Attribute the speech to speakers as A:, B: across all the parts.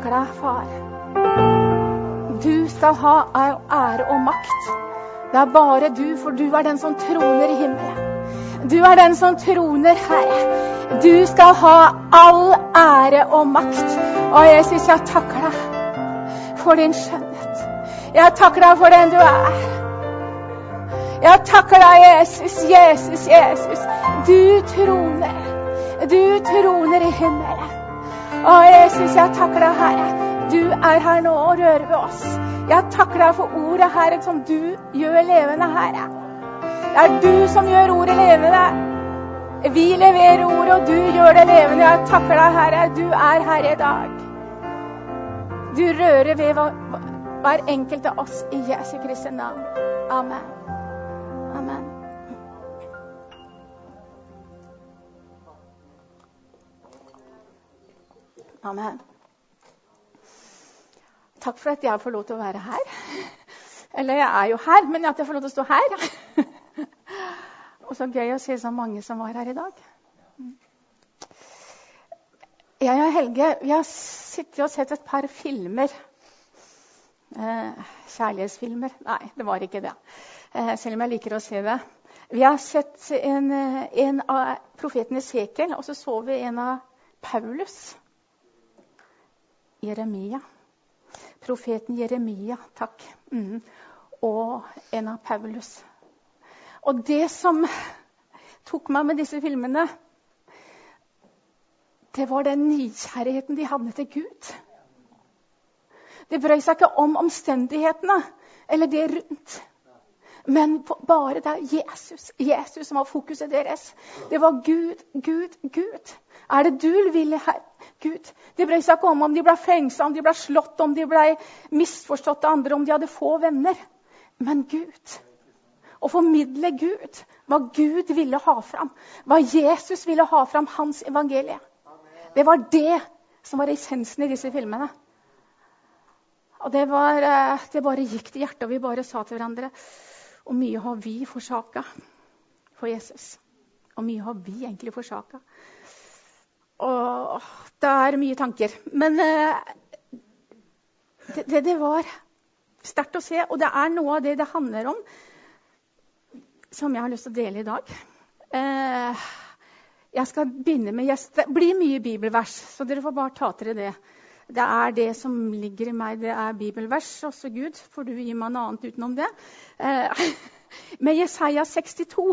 A: takker deg, far. Du skal ha ære og makt. Det er bare du, for du er den som troner i himmelen. Du er den som troner, Herre. Du skal ha all ære og makt. Og Jesus, jeg takker deg for din skjønnhet. Jeg takker deg for den du er. Jeg takker deg, Jesus, Jesus, Jesus. Du troner. Du troner i himmelen. Å, Jesus, jeg takker deg, Herre. Du er her nå og rører ved oss. Jeg takker deg for ordet, Herre, som du gjør levende, Herre. Det er du som gjør ordet levende. Vi leverer ordet, og du gjør det levende. Jeg takker deg, Herre. Du er her i dag. Du rører ved hver enkelt av oss i Jesu Kristi navn. Amen. Amen. Takk for at jeg får lov til å være her. Eller jeg er jo her, men at jeg får lov til å stå her. Og så gøy å se så mange som var her i dag. Jeg og Helge vi har sittet og sett et par filmer. Eh, kjærlighetsfilmer. Nei, det var ikke det. Eh, selv om jeg liker å se det. Vi har sett en, en av profeten Esekiel, og så så vi en av Paulus. Jeremia. Profeten Jeremia, takk. Mm. Og en av Paulus. Og det som tok meg med disse filmene, det var den nysgjerrigheten de hadde til Gud. Det brøy seg ikke om omstendighetene eller det rundt. Men bare det er Jesus, Jesus som var fokuset deres. Det var Gud, Gud, Gud. Er det du ville her? Gud? Det brød seg ikke om om de ble fengsla, om de ble slått, om de ble misforstått av andre, om de hadde få venner. Men Gud. Å formidle Gud, hva Gud ville ha fram. Hva Jesus ville ha fram, hans evangelie. Det var det som var essensen i disse filmene. Og det, var, eh, det bare gikk til hjertet, og vi bare sa til hverandre Og mye har vi forsaka for Jesus. Og mye har vi egentlig forsaka. Og det er mye tanker. Men eh, det, det, var sterkt å se. Og det er noe av det det handler om, som jeg har lyst til å dele i dag. Eh, jeg skal begynne med Det blir mye bibelvers, så dere får bare ta til det. Det er det som ligger i meg. Det er bibelvers. Også Gud, får du gi meg noe annet utenom det. Eh, med Jesaja 62.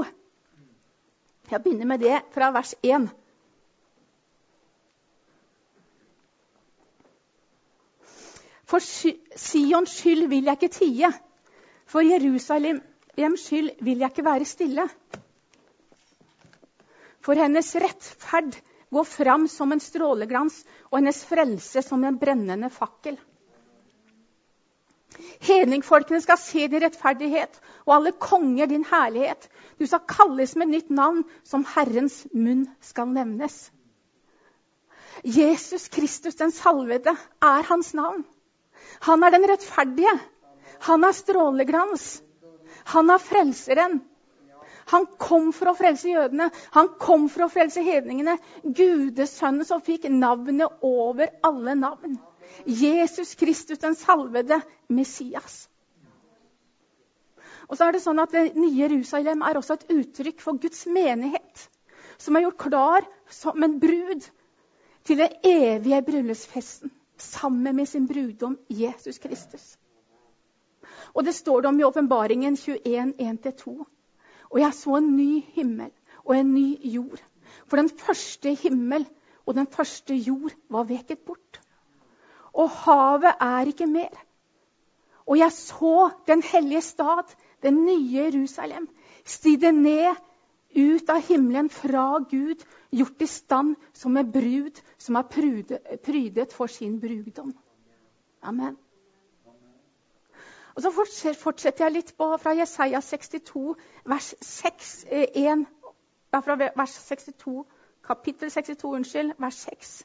A: Jeg begynner med det fra vers 1. For Sions skyld vil jeg ikke tie. For Jerusalems skyld vil jeg ikke være stille. For hennes rettferd går fram som en stråleglans, og hennes frelse som en brennende fakkel. Hedningfolkene skal se din rettferdighet, og alle konger din herlighet. Du skal kalles med nytt navn, som Herrens munn skal nevnes. Jesus Kristus den salvede er hans navn. Han er den rettferdige. Han er stråleglans. Han er frelseren. Han kom for å frelse jødene. Han kom for å frelse hedningene. Gudesønnen som fikk navnet over alle navn. Jesus Kristus, den salvede Messias. Og så er Det sånn at det nye Jerusalem er også et uttrykk for Guds menighet, som er gjort klar som en brud til den evige bryllupsfesten sammen med sin brudom Jesus Kristus. Og Det står det om i Åpenbaringen 21, 1-2. Og jeg så en ny himmel og en ny jord. For den første himmel og den første jord var veket bort. Og havet er ikke mer. Og jeg så den hellige stad, den nye Jerusalem, stige ned ut av himmelen fra Gud, gjort i stand som en brud som er prydet for sin brugdom. Amen. Og Så fortsetter jeg litt på, fra Jesaja 62, vers 6, 1, eh, fra vers 62, kapittel 62, unnskyld, vers 6.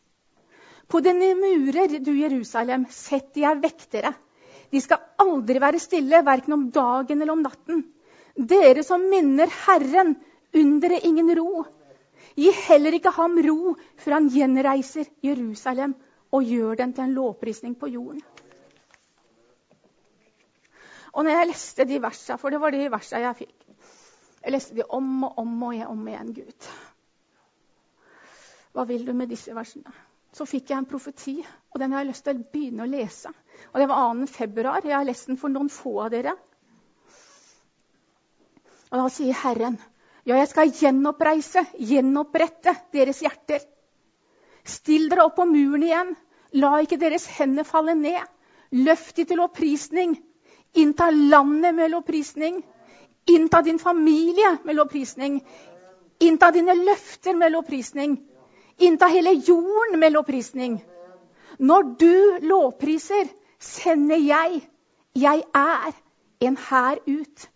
A: På dine murer, du Jerusalem, setter jeg vektere. De skal aldri være stille, verken om dagen eller om natten. Dere som minner Herren, under ingen ro. Gi heller ikke ham ro før han gjenreiser Jerusalem og gjør den til en lovprisning på jorden. Og når jeg leste de versene, for det var de versene jeg fikk Jeg leste de om og om og om igjen, Gud. Hva vil du med disse versene? Så fikk jeg en profeti, og den har jeg lyst til å begynne å lese. Og Det var 2. februar. Jeg har lest den for noen få av dere. Og da sier Herren, ja, jeg skal gjenoppreise, gjenopprette deres hjerter. Still dere opp på muren igjen. La ikke deres hender falle ned. Løft de til opprisning. Innta landet med lovprisning. Innta din familie med lovprisning. Innta dine løfter med lovprisning. Innta hele jorden med lovprisning. Når du lovpriser, sender jeg. Jeg er en hær ut.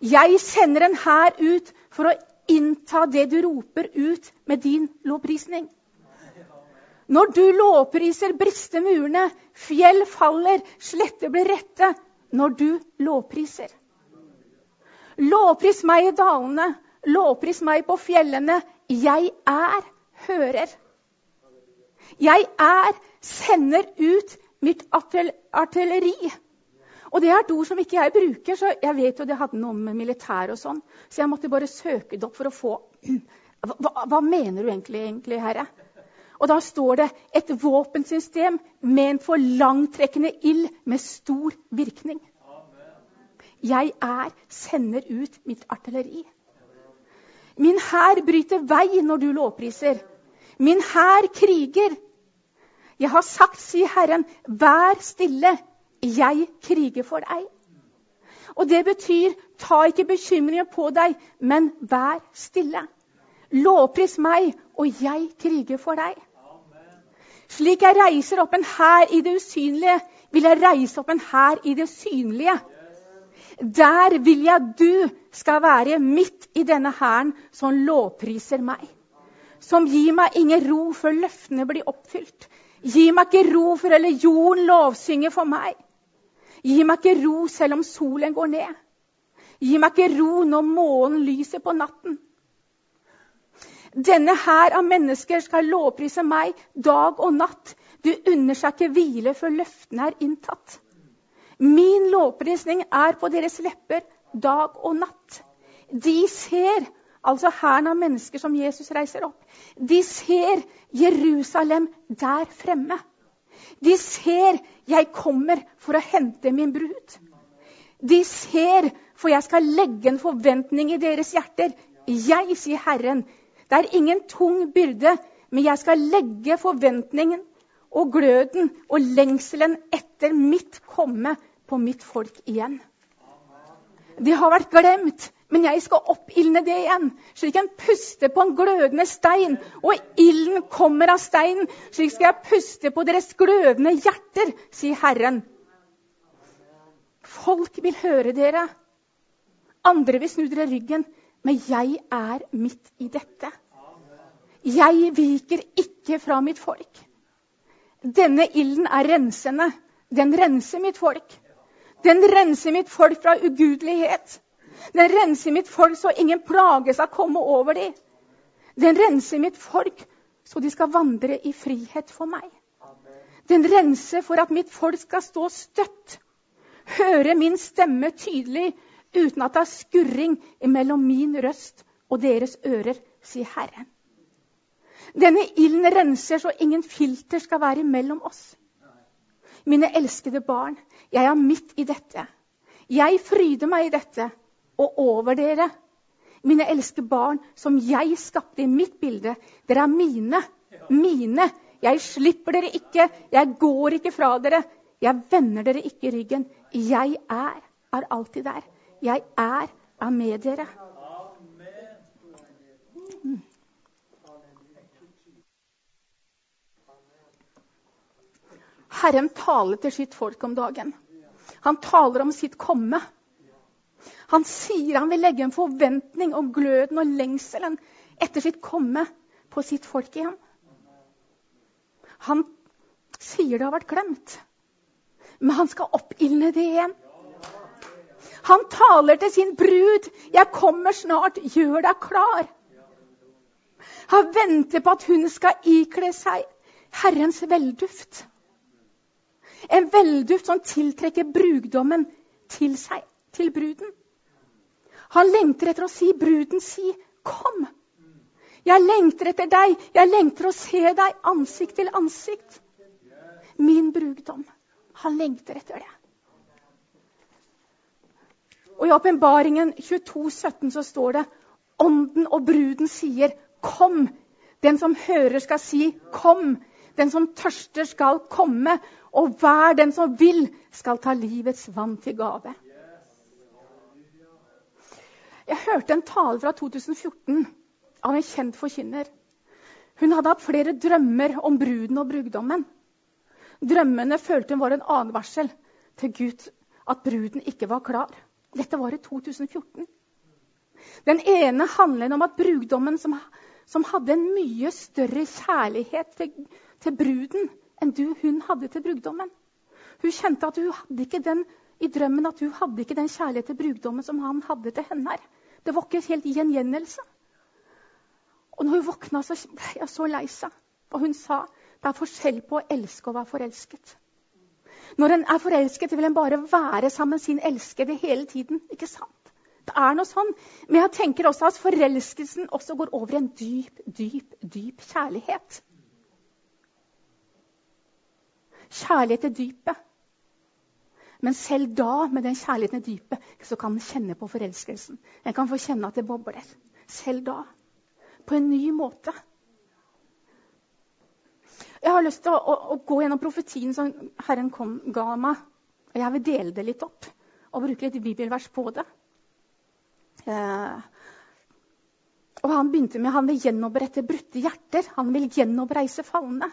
A: Jeg sender en hær ut for å innta det du roper ut med din lovprisning. Når du lovpriser, brister murene, fjell faller, sletter blir rette. Når du lovpriser. Lovpris meg i dalene, lovpris meg på fjellene. Jeg er hører. Jeg er sender ut mitt artilleri. Og det er et ord som ikke jeg bruker, så jeg vet jo det hadde noe med militær og sånn. Så jeg måtte bare søke det opp for å få Hva, hva mener du egentlig, egentlig, Herre? Og da står det et våpensystem ment for langtrekkende ild med stor virkning. Jeg er sender ut mitt artilleri. Min hær bryter vei når du lovpriser. Min hær kriger. Jeg har sagt, sier Herren, vær stille, 'Jeg kriger for deg'. Og Det betyr ta ikke bekymringer på deg, men vær stille. Lovpris meg, og jeg kriger for deg. Slik jeg reiser opp en hær i det usynlige, vil jeg reise opp en hær i det synlige. Der vil jeg du skal være midt i denne hæren som lovpriser meg. Som gir meg ingen ro før løftene blir oppfylt. Gi meg ikke ro før hele jorden lovsynger for meg. Gi meg ikke ro selv om solen går ned. Gi meg ikke ro når månen lyser på natten. Denne hær av mennesker skal lovprise meg dag og natt. Du unner seg ikke hvile før løftene er inntatt. Min lovprisning er på deres lepper dag og natt. De ser, altså hæren av mennesker som Jesus reiser opp, de ser Jerusalem der fremme. De ser jeg kommer for å hente min brud. De ser, for jeg skal legge en forventning i deres hjerter. Jeg, sier Herren, det er ingen tung byrde, men jeg skal legge forventningen og gløden og lengselen etter mitt komme på mitt folk igjen. Det har vært glemt. Men jeg skal oppildne det igjen, slik en puster på en glødende stein, og ilden kommer av steinen. Slik skal jeg puste på deres glødende hjerter, sier Herren. Folk vil høre dere. Andre vil snu dere ryggen. Men jeg er midt i dette. Jeg viker ikke fra mitt folk. Denne ilden er rensende. Den renser mitt folk. Den renser mitt folk fra ugudelighet. Den renser mitt folk så ingen plage skal komme over dem. Den renser mitt folk så de skal vandre i frihet for meg. Den renser for at mitt folk skal stå støtt, høre min stemme tydelig, uten at det er skurring mellom min røst og deres ører, sier Herren. Denne ilden renser så ingen filter skal være mellom oss. Mine elskede barn, jeg er midt i dette. Jeg fryder meg i dette og over dere. Mine elskede barn, som jeg skapte i mitt bilde. Dere er mine. Mine. Jeg slipper dere ikke. Jeg går ikke fra dere. Jeg vender dere ikke ryggen. Jeg er, er alltid der. Jeg er, er med dere. Herren taler til sitt folk om dagen. Han taler om sitt komme. Han sier han vil legge en forventning om gløden og lengselen etter sitt komme på sitt folk igjen. Han sier det har vært glemt, men han skal oppildne det igjen. Han taler til sin brud. 'Jeg kommer snart. Gjør deg klar.' Han venter på at hun skal ikle seg Herrens velduft. En velduft som tiltrekker brudgommen til seg, til bruden. Han lengter etter å si bruden, si 'kom'. Jeg lengter etter deg. Jeg lengter å se deg ansikt til ansikt. Min brudgom. Han lengter etter det. Og I åpenbaringen 22, 17 så står det Ånden og bruden sier, 'Kom'. Den som hører, skal si, 'Kom'. Den som tørster, skal komme. Og hver den som vil, skal ta livets vann til gave. Jeg hørte en tale fra 2014 av en kjent forkynner. Hun hadde hatt flere drømmer om bruden og brudgommen. Drømmene følte hun var en advarsel til Gud at bruden ikke var klar. Dette var i 2014. Den ene handler om at brudgommen, som, som, hadde en mye større kjærlighet til, til bruden enn du, hun hadde til brudgommen. Hun kjente at hun hadde ikke den i drømmen at hun hadde ikke den kjærlighet til brudgommen som han hadde til henne. her. Det var ikke helt gjengjeldelse. Og når hun våkna, så ble jeg så lei seg. Og hun sa det er forskjell på å elske og være forelsket. Når en er forelsket, vil en bare være sammen med sin elskede hele tiden. ikke sant? Det er noe sånn. Men jeg tenker også at forelskelsen også går over i en dyp, dyp, dyp kjærlighet. Kjærlighet til dypet. Men selv da, med den kjærligheten i dypet, så kan en kjenne på forelskelsen. En kan få kjenne at det bobler. Selv da. På en ny måte. Jeg har lyst til å, å, å gå gjennom profetien som Herren kom, ga meg. Og jeg vil dele det litt opp og bruke litt bibelvers på det. Eh, og Han begynte med han vil gjenopprette brutte hjerter. Han vil gjenoppreise falne.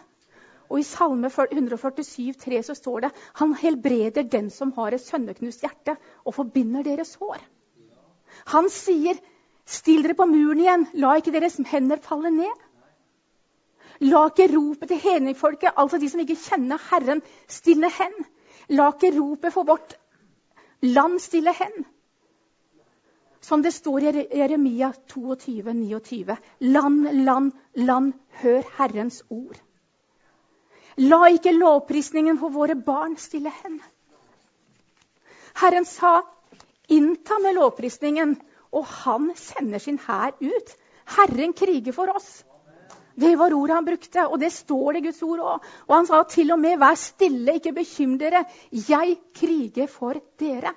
A: Og I Salme 147, 3 så står det han helbreder den som har et sønneknust hjerte, og forbinder deres hår. Han sier, still dere på muren igjen, la ikke deres hender falle ned. La ikke ropet til hedningfolket, altså de som ikke kjenner Herren, stille hen. La ikke ropet for vårt land stille hen. Som det står i Jeremia 22, 29. Land, land, land, hør Herrens ord. La ikke lovprisningen for våre barn stille hen. Herren sa, innta med lovprisningen, og han sender sin hær ut. Herren kriger for oss. Det var ordet han brukte, og det står det i Guds ord òg. Og han sa til og med 'vær stille, ikke bekymr dere, jeg kriger for dere'.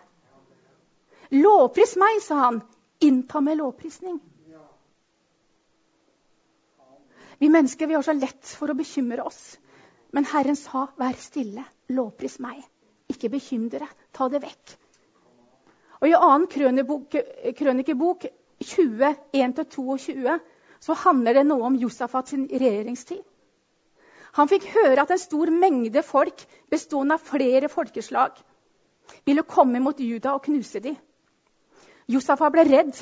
A: Lovpris meg, sa han. Innta med lovprisning. Vi mennesker vi har så lett for å bekymre oss. Men Herren sa, 'Vær stille, lovpris meg'. Ikke bekymr dere, ta det vekk. Og I annen krønikebok 20, 1-22 så handler det noe om Josafat sin regjeringstid. Han fikk høre at en stor mengde folk bestående av flere folkeslag ville komme mot Juda og knuse dem. Josafat ble redd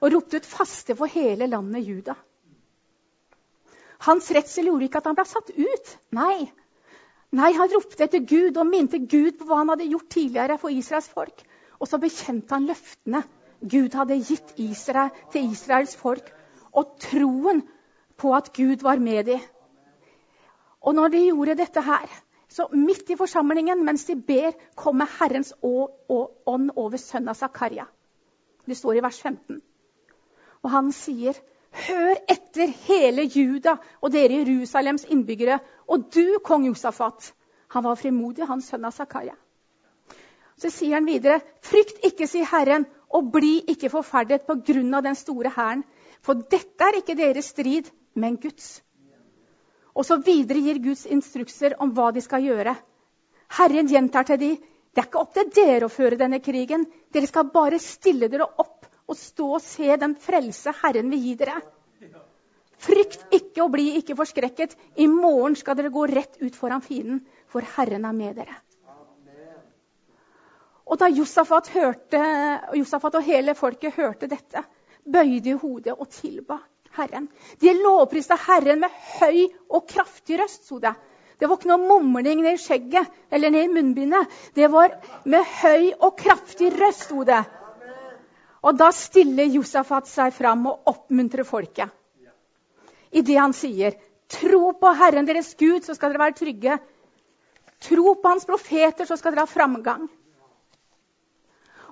A: og ropte ut faste for hele landet Juda. Hans redsel gjorde ikke at han ble satt ut. Nei. Nei, Han ropte etter Gud og minte Gud på hva han hadde gjort tidligere for Israels folk. Og så bekjente han løftene Gud hadde gitt Israel, til Israels folk og troen på at Gud var med dem. Og når de gjorde dette her, så midt i forsamlingen, mens de ber, kommer Herrens ånd over sønnen Zakaria. Det står i vers 15. Og han sier, Hør etter hele Juda og dere Jerusalems innbyggere, og du, kong Josafat. Han var frimodig, hans sønn av Zakaria. Så sier han videre, frykt ikke, sier Herren, og bli ikke forferdet på grunn av den store hæren. For dette er ikke deres strid, men Guds. Og så videre gir Guds instrukser om hva de skal gjøre. Herren gjentar til dem, det er ikke opp til dere å føre denne krigen. Dere skal bare stille dere opp og stå og se den frelse Herren vil gi dere. Frykt ikke og bli ikke forskrekket. I morgen skal dere gå rett ut foran fienden, for Herren er med dere. Og da Josafat, hørte, Josafat og hele folket hørte dette, bøyde hodet og tilba Herren. De lovprista Herren med høy og kraftig røst, sto det. Det var ikke noe mumling ned i skjegget eller ned i munnbindet. Det var med høy og kraftig røst, sto det. Og da stiller Josafat seg fram og oppmuntrer folket. I det han sier, Tro på Herren deres Gud, så skal dere være trygge. Tro på Hans profeter, så skal dere ha framgang.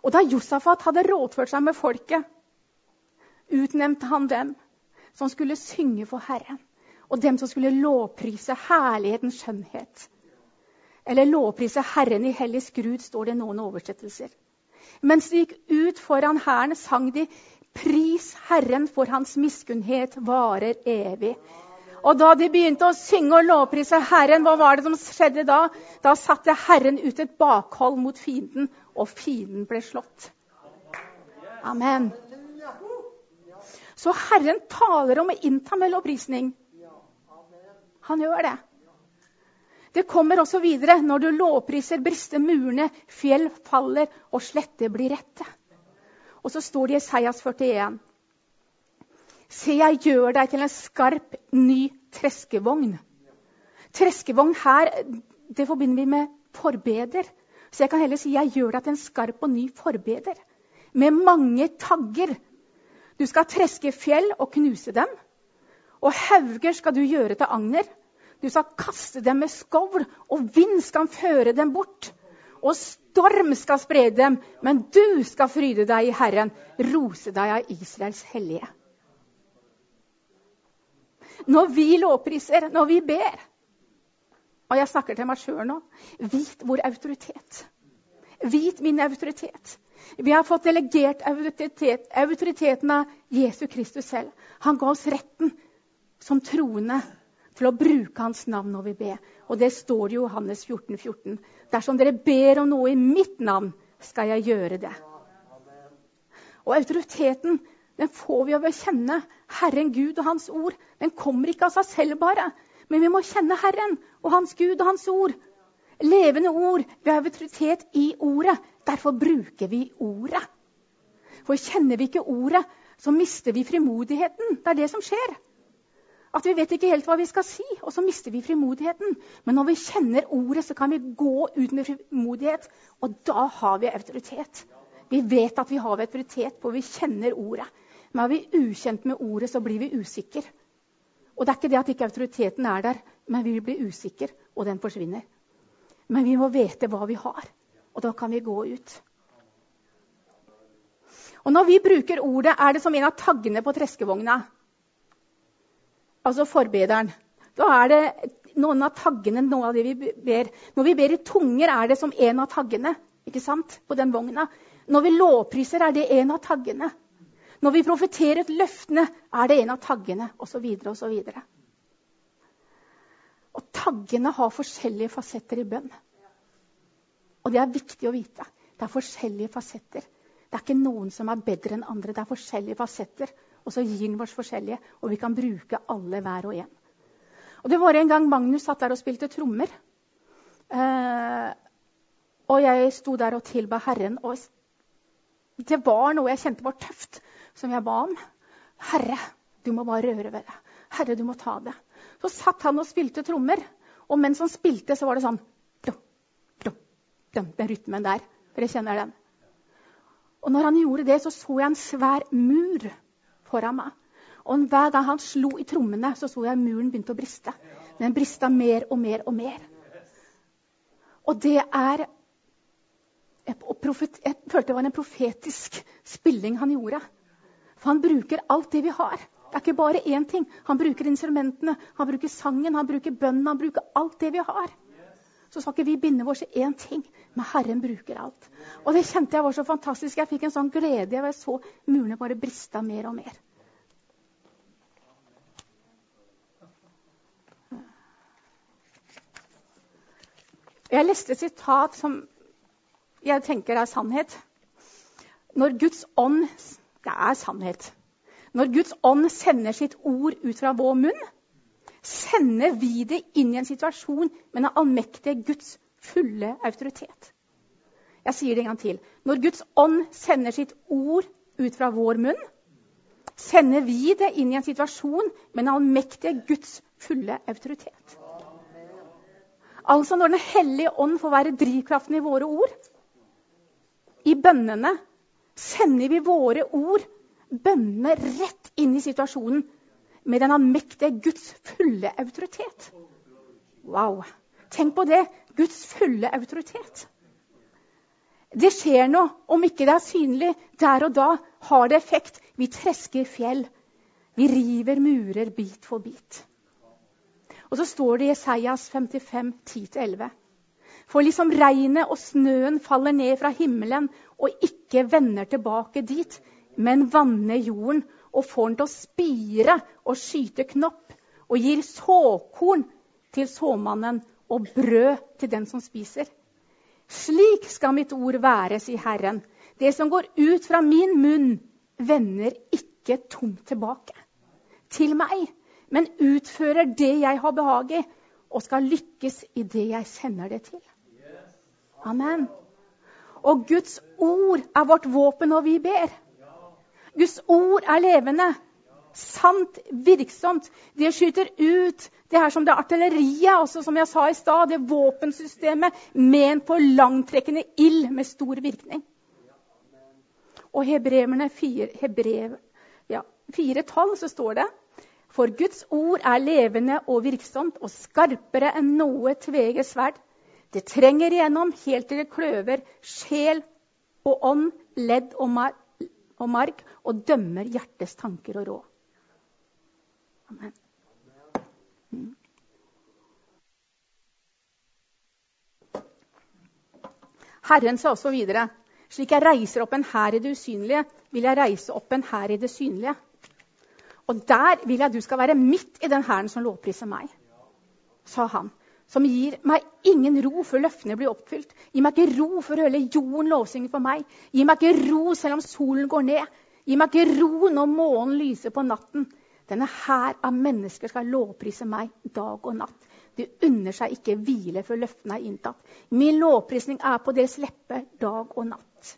A: Og da Josafat hadde rådført seg med folket, utnevnte han dem som skulle synge for Herren, og dem som skulle lovprise herlighetens skjønnhet. Eller lovprise Herren i hellig skrud, står det i noen oversettelser. Mens de gikk ut foran hæren, sang de Pris Herren, for hans miskunnhet varer evig. Og da de begynte å synge og lovprise Herren, hva var det som skjedde da? Da satte Herren ut et bakhold mot fienden, og fienden ble slått. Amen. Så Herren taler om å innta med lovprisning. Han gjør det. Det kommer også videre. Når du lovpriser, brister murene, fjell faller, og sletter blir rette. Og så står det i Esaias 41. Se, jeg gjør deg til en skarp, ny treskevogn. Treskevogn her, det forbinder vi med forbeder. Så jeg kan heller si jeg gjør deg til en skarp og ny forbeder. Med mange tagger. Du skal treske fjell og knuse dem. Og hauger skal du gjøre til agner. Du skal kaste dem med skovl, og vind skal føre dem bort. Og storm skal spre dem, men du skal fryde deg i Herren, rose deg av Israels hellige. Når vi lovpriser, når vi ber Og jeg snakker til meg sjøl nå. Vit vår autoritet. Vit min autoritet. Vi har fått delegert autoritet, autoriteten av Jesu Kristus selv. Han ga oss retten som troende til å bruke hans navn når vi ber. Og det står i Johannes 14, 14. Dersom dere ber om noe i mitt navn, skal jeg gjøre det. Og autoriteten den får vi av å kjenne Herren Gud og Hans ord. Den kommer ikke av seg selv bare, men vi må kjenne Herren og Hans Gud og Hans ord. Levende ord. Vi har autoritet i ordet. Derfor bruker vi ordet. For kjenner vi ikke ordet, så mister vi frimodigheten. Det er det som skjer. At vi vet ikke helt hva vi skal si, og så mister vi frimodigheten. Men når vi kjenner ordet, så kan vi gå ut med frimodighet, og da har vi autoritet. Vi vet at vi har autoritet, for vi kjenner ordet. Men er vi ukjent med ordet, så blir vi usikre. Og det er ikke det at ikke autoriteten er der, men vi blir usikre, og den forsvinner. Men vi må vite hva vi har, og da kan vi gå ut. Og når vi bruker ordet, er det som en av taggene på treskevogna. Altså forbederen. Da er det noen av taggene noe av det vi ber. Når vi ber i tunger, er det som en av taggene ikke sant? på den vogna. Når vi lovpriser, er det en av taggene. Når vi profeterer et løftene, er det en av taggene, osv. osv. Taggene har forskjellige fasetter i bønn. Og det er viktig å vite. Det er forskjellige fasetter. Det er ikke noen som er bedre enn andre. Det er forskjellige fasetter. Og så gir den oss forskjellige, og vi kan bruke alle hver og en. Og det var En gang Magnus satt der og spilte trommer. Eh, og jeg sto der og tilba Herren. Og det var noe jeg kjente var tøft som jeg ba om. Herre, du må bare røre ved det. Herre, du må ta det. Så satt han og spilte trommer. Og mens han spilte, så var det sånn dum, dum, Den rytmen der. Dere kjenner den. Og når han gjorde det, så så jeg en svær mur foran meg. Og hver gang han slo i trommene, så så jeg muren begynte å briste. Den brista mer og mer og mer. Og det er jeg følte det var en profetisk spilling han gjorde. For han bruker alt det vi har. Det er ikke bare én ting. Han bruker instrumentene, han bruker sangen, han bruker bønnen, han bruker alt det vi har. Så skal ikke vi binde oss til én ting, men Herren bruker alt. Og det kjente jeg var så fantastisk. Jeg fikk en sånn glede. Jeg så murene bare brista mer og mer. Jeg leste et sitat som jeg tenker er sannhet. Når Guds ånd det er sannhet. Når Guds ånd sender sitt ord ut fra vår munn, sender vi det inn i en situasjon med den allmektige Guds fulle autoritet. Jeg sier det en gang til. Når Guds ånd sender sitt ord ut fra vår munn, sender vi det inn i en situasjon med den allmektige Guds fulle autoritet. Altså når Den hellige ånd får være drivkraften i våre ord, i bønnene, sender vi våre ord, bønnene, rett inn i situasjonen med den allmektige Guds fulle autoritet. Wow. Tenk på det. Guds fulle autoritet. Det skjer noe. Om ikke det er synlig der og da, har det effekt. Vi tresker fjell. Vi river murer bit for bit. Og så står det i Jesajas 55, 10-11. For liksom regnet og snøen faller ned fra himmelen og ikke vender tilbake dit, men vanner jorden og får den til å spire og skyte knopp, og gir såkorn til såmannen og brød til den som spiser. Slik skal mitt ord være, sier Herren. Det som går ut fra min munn, vender ikke tomt tilbake til meg, men utfører det jeg har behag i, og skal lykkes i det jeg sender det til. Amen. Og Guds ord er vårt våpen når vi ber. Guds ord er levende. Sant, virksomt. Det skyter ut det her som det artilleriet, også som jeg sa i stad. Det våpensystemet ment på langtrekkende ild med stor virkning. Og Hebreverne 4, Hebrev, ja, 4.12 så står det For Guds ord er levende og virksomt og skarpere enn noe tveget sverd. Det trenger igjennom helt til det kløver sjel og ånd, ledd og marg, og dømmer hjertets tanker og råd. Amen. Mm. Herren sa også videre.: Slik jeg reiser opp en hær i det usynlige, vil jeg reise opp en hær i det synlige. Og der vil jeg du skal være midt i den hæren som lovpriser meg, sa han som gir meg ingen ro før løftene blir oppfylt. Gi meg ikke ro før hele jorden lovsynger for meg. Gi meg ikke ro selv om solen går ned. Gi meg ikke ro når månen lyser på natten. Denne hær av mennesker skal lovprise meg dag og natt. De unner seg ikke hvile før løftene er inntatt. Min lovprisning er på deres leppe dag og natt.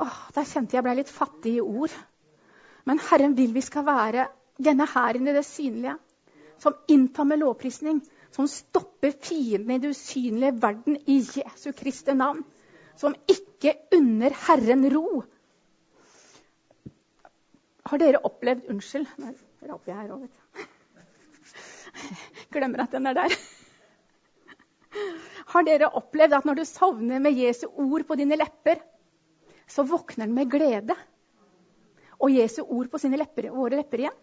A: Åh, Der kjente jeg ble litt fattig i ord. Men Herren vil vi skal være denne hæren i det synlige, som inntar med lovprisning som stopper fienden i det usynlige verden i Jesu Kristi navn. Som ikke unner Herren ro. Har dere opplevd Unnskyld. Nå raper jeg her òg, vet du. Glemmer at den er der. Har dere opplevd at når du sovner med Jesu ord på dine lepper, så våkner den med glede? Og Jesu ord på sine lepper, våre lepper igjen?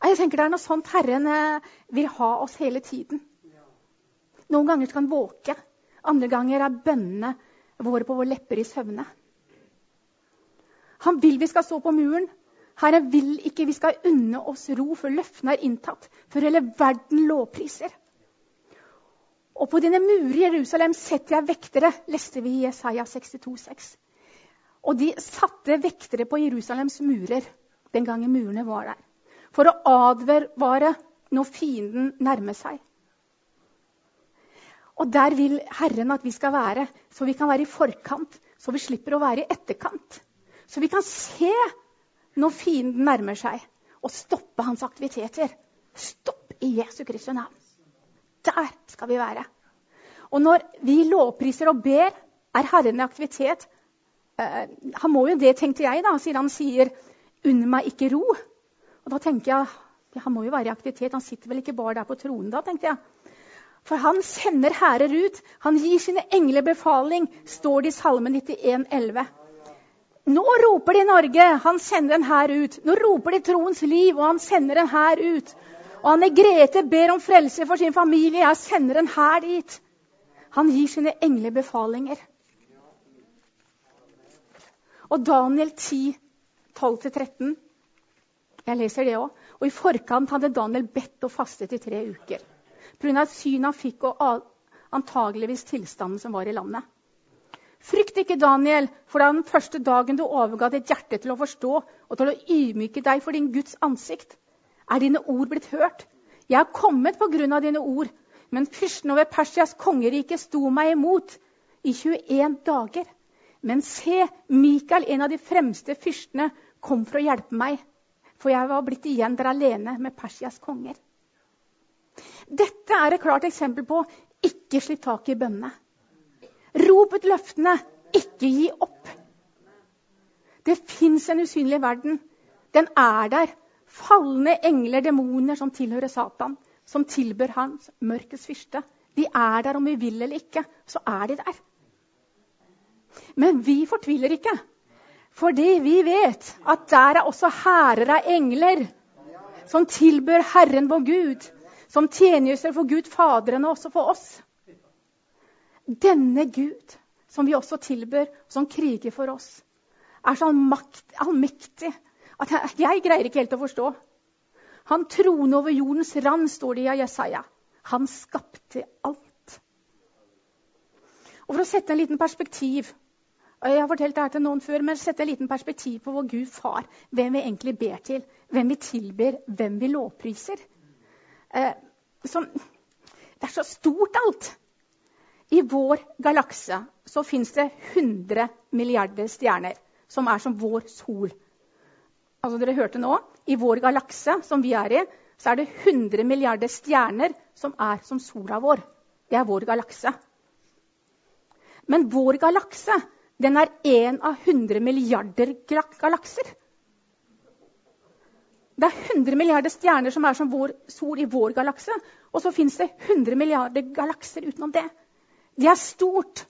A: Jeg tenker Det er noe sånt Herren eh, vil ha oss hele tiden. Noen ganger skal han våke. Andre ganger er bønnene våre på våre lepper i søvne. Han vil vi skal stå på muren. Herren vil ikke vi skal unne oss ro før løftene er inntatt, før hele verden lovpriser. Og på dine murer i Jerusalem setter jeg vektere, leste vi i Jesaja 62, 6. Og de satte vektere på Jerusalems murer den gangen murene var der for å advare når fienden nærmer seg. Og der vil Herren at vi skal være, så vi kan være i forkant, så vi slipper å være i etterkant. Så vi kan se når fienden nærmer seg, og stoppe hans aktiviteter. Stopp i Jesu Kristi navn. Der skal vi være. Og når vi lovpriser og ber, er Herren i aktivitet. Eh, han må jo det, tenkte jeg, da, siden han sier 'unn meg ikke ro'. Og da tenker jeg Han må jo være i aktivitet. Han sitter vel ikke bare der på tronen da, tenkte jeg. For han sender hærer ut. Han gir sine engler befaling, står det i Salme 91, 11. Nå roper de Norge, han sender en hær ut. Nå roper de troens liv, og han sender en hær ut. Og Anne Grete ber om frelse for sin familie. Jeg sender en hær dit. Han gir sine engler befalinger. Og Daniel 10, 12-13 jeg leser det òg. Og i forkant hadde Daniel bedt og fastet i tre uker. Pga. synet syn han fikk, og antageligvis tilstanden som var i landet. Frykt ikke, Daniel, for den første dagen du overga ditt hjerte til å forstå og til å ydmyke deg for din Guds ansikt, er dine ord blitt hørt. Jeg har kommet på grunn av dine ord, men fyrsten over Persias kongerike sto meg imot i 21 dager. Men se, Mikael, en av de fremste fyrstene, kom for å hjelpe meg for jeg var blitt igjen der alene med Persias konger. Dette er et klart eksempel på ikke slipp tak i bønnene. Rop ut løftene, ikke gi opp. Det fins en usynlig verden. Den er der. falne engler, demoner som tilhører Satan, som tilbør hans mørkets fyrste. De er der om vi vil eller ikke. Så er de der. Men vi fortviler ikke. Fordi vi vet at der er også hærer av engler som tilbør Herren vår Gud, som tjenester for Gud Faderen og også for oss. Denne Gud, som vi også tilbør, som kriger for oss, er så allmektig at jeg, jeg greier ikke helt å forstå. Han troner over jordens rand, står det i Jesaja. Han skapte alt. Og For å sette en liten perspektiv Jeg har fortalt det her til noen før, men sette en liten perspektiv på vår Gud far. Hvem vi egentlig ber til, hvem vi tilber, hvem vi lovpriser. Eh, som, det er så stort, alt. I vår galakse så fins det 100 milliarder stjerner, som er som vår sol. Altså dere hørte nå, I vår galakse, som vi er i, så er det 100 milliarder stjerner som er som sola vår. Det er vår galakse. Men vår galakse den er én av 100 milliarder galakser. Det er 100 milliarder stjerner som er som vår sol i vår galakse. Og så fins det 100 milliarder galakser utenom det. Det er stort.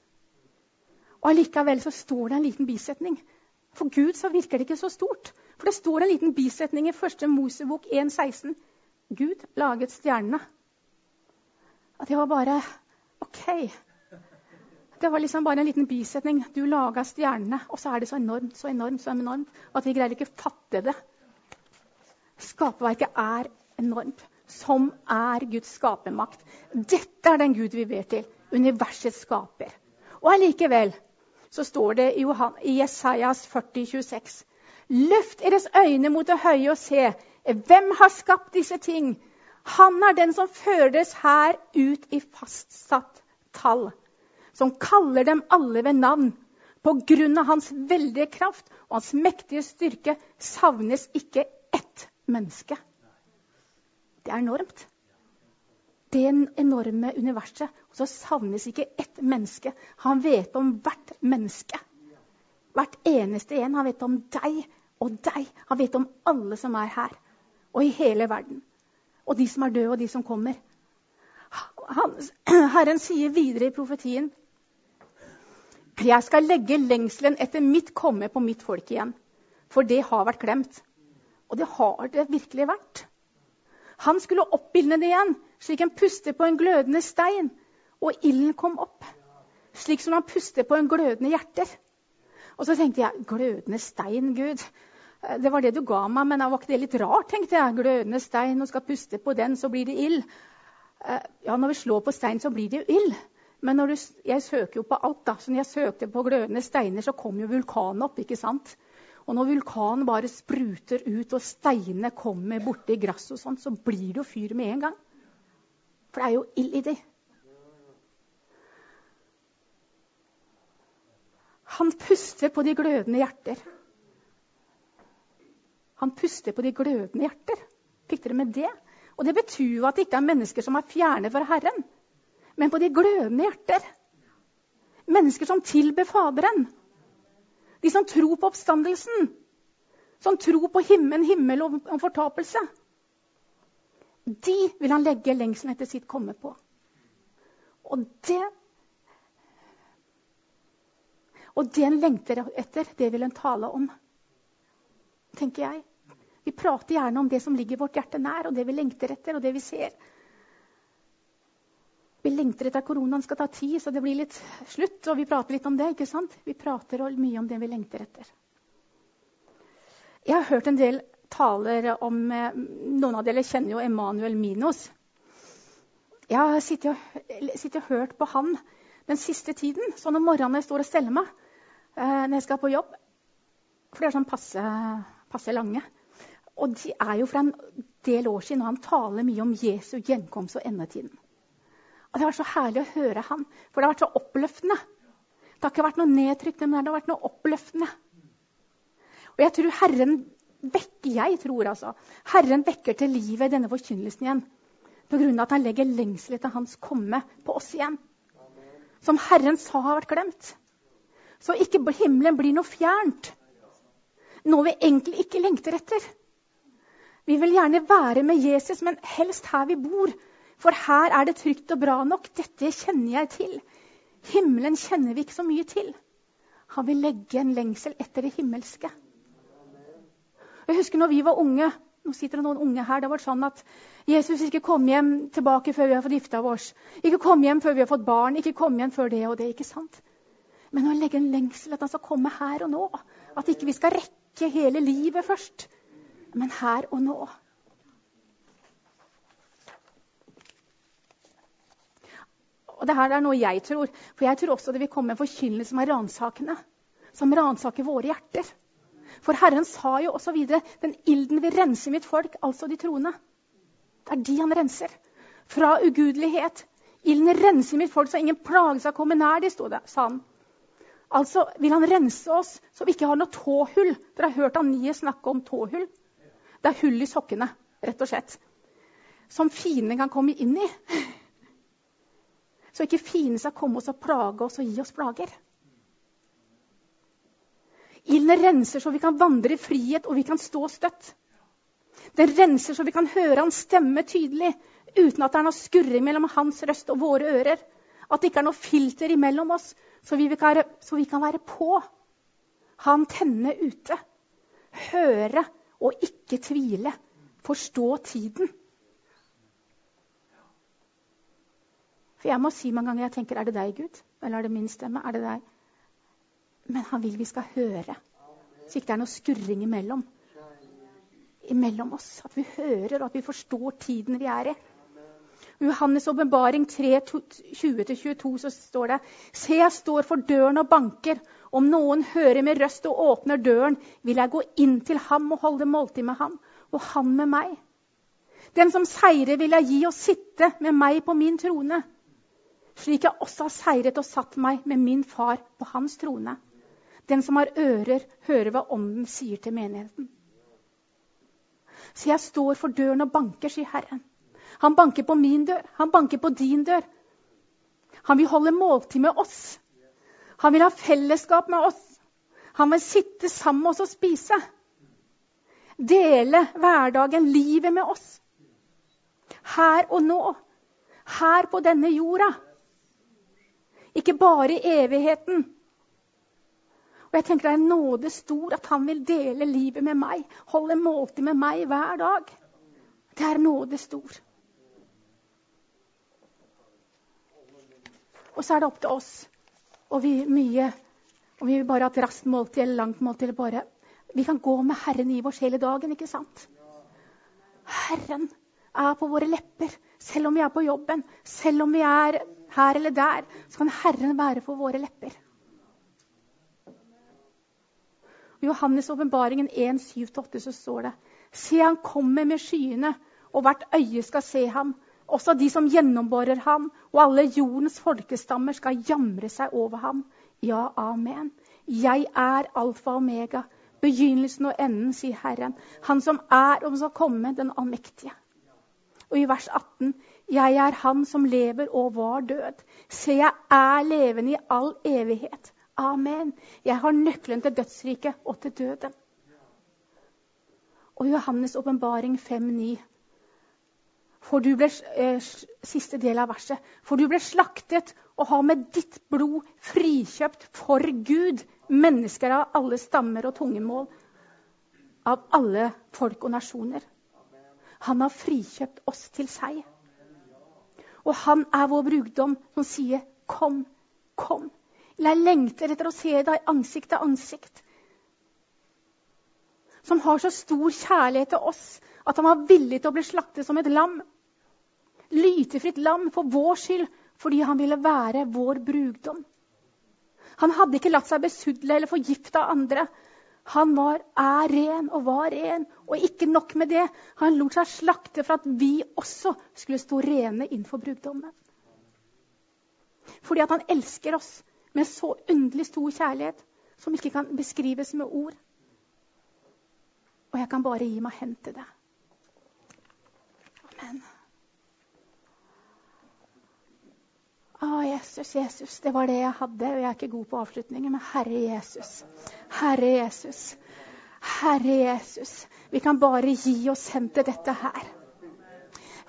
A: Og allikevel så står det en liten bisetning. For Gud så virker det ikke så stort. For det står en liten bisetning i 1. Mosebok 1,16. Gud laget stjernene. At det var bare OK. Det var liksom bare en liten bisetning. Du laga stjernene, og så er det så enormt, så enormt, så enormt at vi greier ikke fatte det. Skaperverket er enormt, som er Guds skapermakt. Dette er den Gud vi ber til. Universets skaper. Og allikevel så står det i, Johan, Jesajas 40, 26. Løft deres øyne mot det høye og se. Hvem har skapt disse ting? Han er den som fører deres her ut i fastsatt tall som kaller dem alle ved navn. På grunn av hans veldige kraft og hans mektige styrke savnes ikke ett menneske. Det er enormt. Det enorme universet. Og så savnes ikke ett menneske. Han vet om hvert menneske. Hvert eneste en. Han vet om deg og deg. Han vet om alle som er her og i hele verden. Og de som er døde, og de som kommer. Han, Herren sier videre i profetien jeg skal legge lengselen etter mitt komme på mitt folk igjen. For det har vært glemt. Og det har det virkelig vært. Han skulle oppildne det igjen, slik en puster på en glødende stein. Og ilden kom opp. Slik som han puster på en glødende hjerter. Og så tenkte jeg glødende stein, Gud. Det var det du ga meg, men var ikke det litt rart? tenkte jeg. Glødende stein, og skal puste på den, så blir det ild. Eh, ja, når vi slår på stein, så blir det jo ild. Men du, jeg søker jo på alt. da, så når jeg søkte på glødende steiner, så kom jo vulkanen opp. ikke sant? Og når vulkanen bare spruter ut, og steinene kommer borti gresset, og sånt, så blir det jo fyr med en gang. For det er jo ild i det. Han puster på de glødende hjerter. Han puster på de glødende hjerter. Fikk dere med det? Og det betyr jo at det ikke er mennesker som er fjerne fra Herren men på de glødende hjerter. Mennesker som tilber Faderen. De som tror på oppstandelsen. Som tror på himmelen, himmel og, og fortapelse. De vil han legge lengselen etter sitt komme på. Og det Og det en lengter etter, det vil en tale om. tenker jeg. Vi prater gjerne om det som ligger vårt hjerte nær, og det vi lengter etter, og det vi ser. Vi lengter etter at koronaen skal ta tid, så det blir litt slutt. Og vi prater litt om det. ikke sant? Vi prater mye om det vi lengter etter. Jeg har hørt en del taler om eh, Noen av dere kjenner jo Emanuel Minos. Jeg har sittet og, sittet og, hørt på han den siste tiden. Sånn om morgenen jeg står og steller meg eh, når jeg skal på jobb. For de er sånn passe, passe lange. Og de er jo fra en del år siden, og han taler mye om Jesu gjenkomst og endetiden. Og Det har vært så herlig å høre han, for det har vært så oppløftende. Det har ikke vært noe nedtrykkende, men det har vært noe oppløftende. Og jeg tror Herren vekker, jeg tror altså, Herren vekker til livet denne forkynnelsen igjen. Pga. at han legger lengselen etter hans komme på oss igjen. Som Herren sa har vært glemt. Så ikke himmelen blir noe fjernt. Noe vi egentlig ikke lengter etter. Vi vil gjerne være med Jesus, men helst her vi bor. For her er det trygt og bra nok. Dette kjenner jeg til. Himmelen kjenner vi ikke så mye til. Han vil legge en lengsel etter det himmelske. Jeg husker når vi var unge. Nå sitter det noen unge her. Det har vært sånn at Jesus ikke kom hjem tilbake før vi har fått gifta oss. Ikke kom hjem før vi har fått barn. Ikke kom hjem før det og det. ikke sant? Men å legge en lengsel at han skal komme her og nå. At ikke vi skal rekke hele livet først, men her og nå. Og det her er noe jeg tror. For jeg tror også det vil komme en forkynnelse som er ransakende. Som ransaker våre hjerter. For Herren sa jo også videre den ilden vil rense mitt folk, altså de troende. Det er de han renser. Fra ugudelighet. Ilden renser mitt folk, så ingen plage skal komme nær de, stod det, sa han. Altså vil han rense oss så vi ikke har noe tåhull. Dere har hørt Anie snakke om tåhull. Det er hull i sokkene, rett og slett. Som fiendene kan komme inn i. Så ikke fiendene skal komme oss og plage oss og gi oss plager. Ilden renser så vi kan vandre i frihet og vi kan stå støtt. Den renser så vi kan høre hans stemme tydelig uten at det er noe skurring mellom hans røst og våre ører. At det ikke er noe filter imellom oss, så vi, kan, så vi kan være på. Han tenne ute. Høre og ikke tvile. Forstå tiden. For jeg må si mange ganger jeg tenker er det deg, Gud? Eller er det min stemme? Er det deg? Men han vil vi skal høre. Så ikke det er noe skurring imellom. Imellom oss. At vi hører, og at vi forstår tiden vi er i. I Johannes' åpenbaring 20-22 så står det Se, jeg står for døren og banker. Om noen hører min røst og åpner døren, vil jeg gå inn til ham og holde måltid med ham, og han med meg. Den som seirer, vil jeg gi og sitte med meg på min trone, slik jeg også har seiret og satt meg med min far på hans trone. Den som har ører, hører hva Ånden sier til menigheten. Så jeg står for døren og banker, sier Herren. Han banker på min dør. Han banker på din dør. Han vil holde måltid med oss. Han vil ha fellesskap med oss. Han vil sitte sammen med oss og spise. Dele hverdagen, livet med oss. Her og nå. Her på denne jorda. Ikke bare i evigheten. Og jeg tenker Det er nåde stor at han vil dele livet med meg, holde måltid med meg hver dag. Det er nåde stor. Og så er det opp til oss. Og vi mye Om vi bare ha et raskt måltid eller langt måltid bare Vi kan gå med Herren i oss hele dagen, ikke sant? Herren er på våre lepper. Selv om vi er på jobben, selv om vi er her eller der, så kan Herren være på våre lepper. I Johannes' åpenbaringen 1.7-8 så står det Se, han kommer med skyene, og hvert øye skal se ham. Også de som gjennomborer ham, og alle jordens folkestammer skal jamre seg over ham. Ja, amen. Jeg er alfa og omega, begynnelsen og enden, sier Herren. Han som er og skal komme, den allmektige. Og i vers 18.: Jeg er han som lever og var død. Se, jeg er levende i all evighet. Amen. Jeg har nøkkelen til dødsriket og til døden. Og Johannes' åpenbaring 5.9. For eh, siste del av verset. For du ble slaktet og har med ditt blod frikjøpt for Gud mennesker av alle stammer og tungemål, av alle folk og nasjoner. Han har frikjøpt oss til seg. Og han er vår brudgom som sier, 'Kom, kom'. Jeg lengter etter å se deg ansikt til ansikt. Som har så stor kjærlighet til oss at han var villig til å bli slaktet som et lam. Lytefritt lam for vår skyld, fordi han ville være vår brudgom. Han hadde ikke latt seg besudle eller forgifte av andre. Han var, er ren og var ren. Og ikke nok med det, han lot seg slakte for at vi også skulle stå rene innenfor brudgommen. Fordi at han elsker oss med så underlig stor kjærlighet som ikke kan beskrives med ord. Og jeg kan bare gi meg hen til det. Amen. Å, Jesus, Jesus, det var det jeg hadde. Og jeg er ikke god på avslutninger, men Herre Jesus. Herre Jesus. Herre Jesus, vi kan bare gi oss hen til dette her.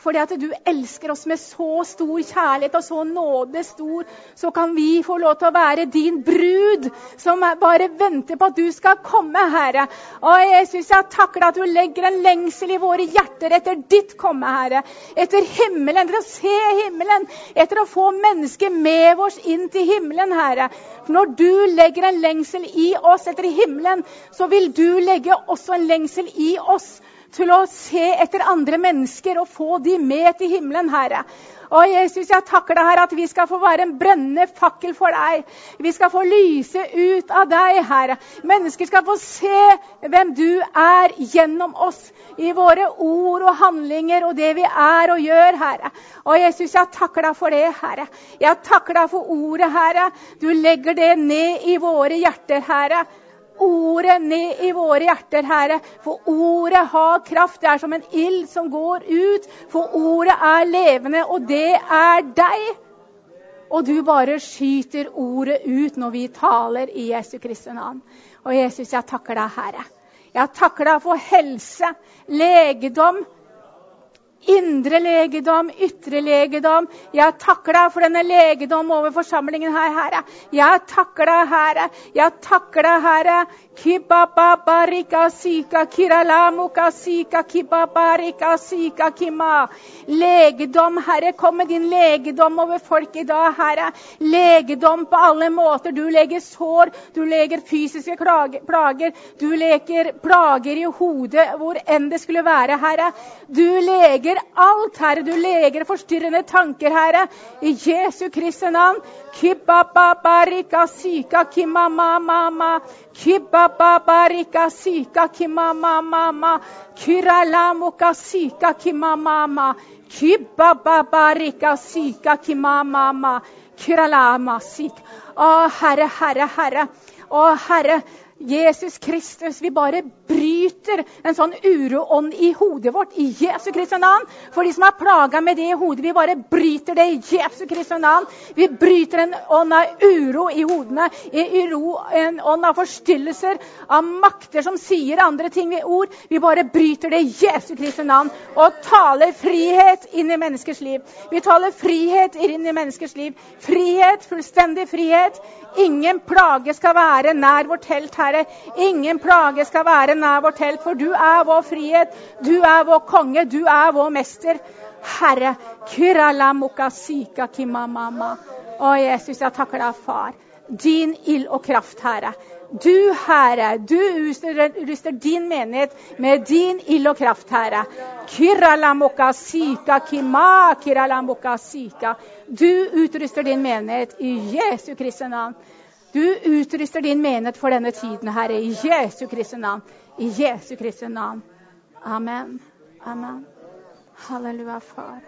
A: Fordi at du elsker oss med så stor kjærlighet og så nåde stor, så kan vi få lov til å være din brud, som bare venter på at du skal komme, Herre. Og Jesus, jeg takker at du legger en lengsel i våre hjerter etter ditt komme, Herre. Etter himmelen, etter å se himmelen, etter å få mennesket med oss inn til himmelen, Herre. For når du legger en lengsel i oss etter himmelen, så vil du legge også en lengsel i oss til å se etter andre mennesker og få de med til himmelen, Herre. Og Jesus, jeg takker deg, Herre, at vi skal få være en brennende fakkel for deg. Vi skal få lyse ut av deg, Herre. Mennesker skal få se hvem du er gjennom oss. I våre ord og handlinger og det vi er og gjør, Herre. Og Jesus, jeg takker deg for det, Herre. Jeg takker deg for ordet, Herre. Du legger det ned i våre hjerter, Herre ordet ned i våre hjerter, Herre. For ordet har kraft. Det er som en ild som går ut. For ordet er levende, og det er deg. Og du bare skyter ordet ut når vi taler i Jesu Kristi navn. Og Jesus, jeg takker deg, Herre. Jeg takker deg for helse, legedom, Indre legedom, ytre legedom. Jeg takker deg for denne legedom over forsamlingen her, Herre. Jeg takker deg, Herre. Jeg takker deg, Herre. Kibababarika sika kiralamuka sika kibabarika sika kima. Legedom, Herre. Kom med din legedom over folk i dag, Herre. Legedom på alle måter. Du leger sår, du leger fysiske plager. Du leker plager i hodet, hvor enn det skulle være, Herre. Du leger alt, Herre. Du leger forstyrrende tanker, Herre. I Jesu Kristi navn. Kibababarika sika kimamamama. Kibababarika sika kimamamama. Kiralamuka sika kimamama. Kibababarika sika kimamama. Kiralama sik. Å, Herre, Herre, Herre. Å, Herre. Jesus Kristus, vi bare bryter en sånn uroånd i hodet vårt i Jesu Kristi navn. For de som er plaga med det i hodet, vi bare bryter det i Jesu Kristi navn. Vi bryter en ånd av uro i hodene, en ånd av forstyrrelser, av makter som sier andre ting ved ord. Vi bare bryter det i Jesu Kristi navn og taler frihet inn i menneskers liv. Vi taler frihet inn i menneskers liv. Frihet, fullstendig frihet. Ingen plage skal være nær vårt telt, Herre. Ingen plage skal være nær vårt telt, for du er vår frihet. Du er vår konge. Du er vår mester. Herre. Å, Jesus, jeg takker deg, far. Din ild og kraft, Herre. Du, Herre, du utruster din menighet med din ild og kraft, Herre. Du utruster din menighet i Jesu Kristi navn. Du utruster din menighet for denne tiden, Herre, i Jesu Kristi navn. I Jesu Kristi navn. Amen. Amen. Halleluja, Far.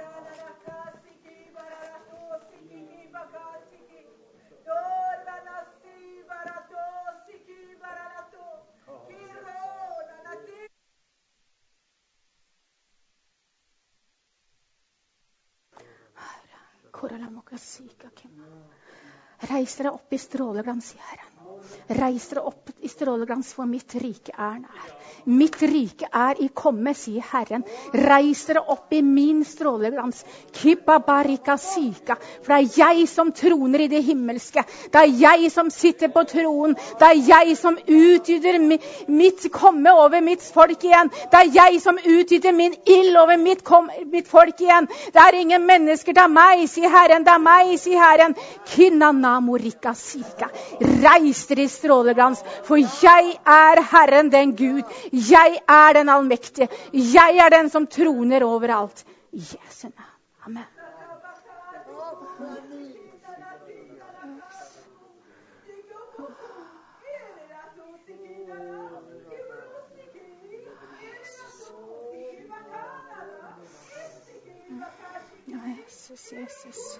A: Reis dere opp i stråleglans, Herren. Reis dere opp i stråleglans, for mitt rike er nær. Mitt rike er i komme, sier Herren. Reis dere opp i min stråleglans. sika. For det er jeg som troner i det himmelske. Det er jeg som sitter på troen. Det er jeg som utgyter mitt komme over mitt folk igjen. Det er jeg som utgyter min ild over mitt, mitt, folk igjen. Det er ingen mennesker. Det er meg, sier Herren. Det er meg, sier Herren. sika. Reis dere stråleglans, for jeg er Herren den Gud. Jeg er den allmektige. Jeg er den som troner overalt. I Jesu navn. Amen. Jesus, Jesus.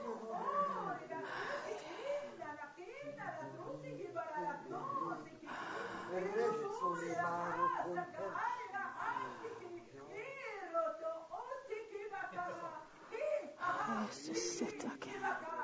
A: så sit again.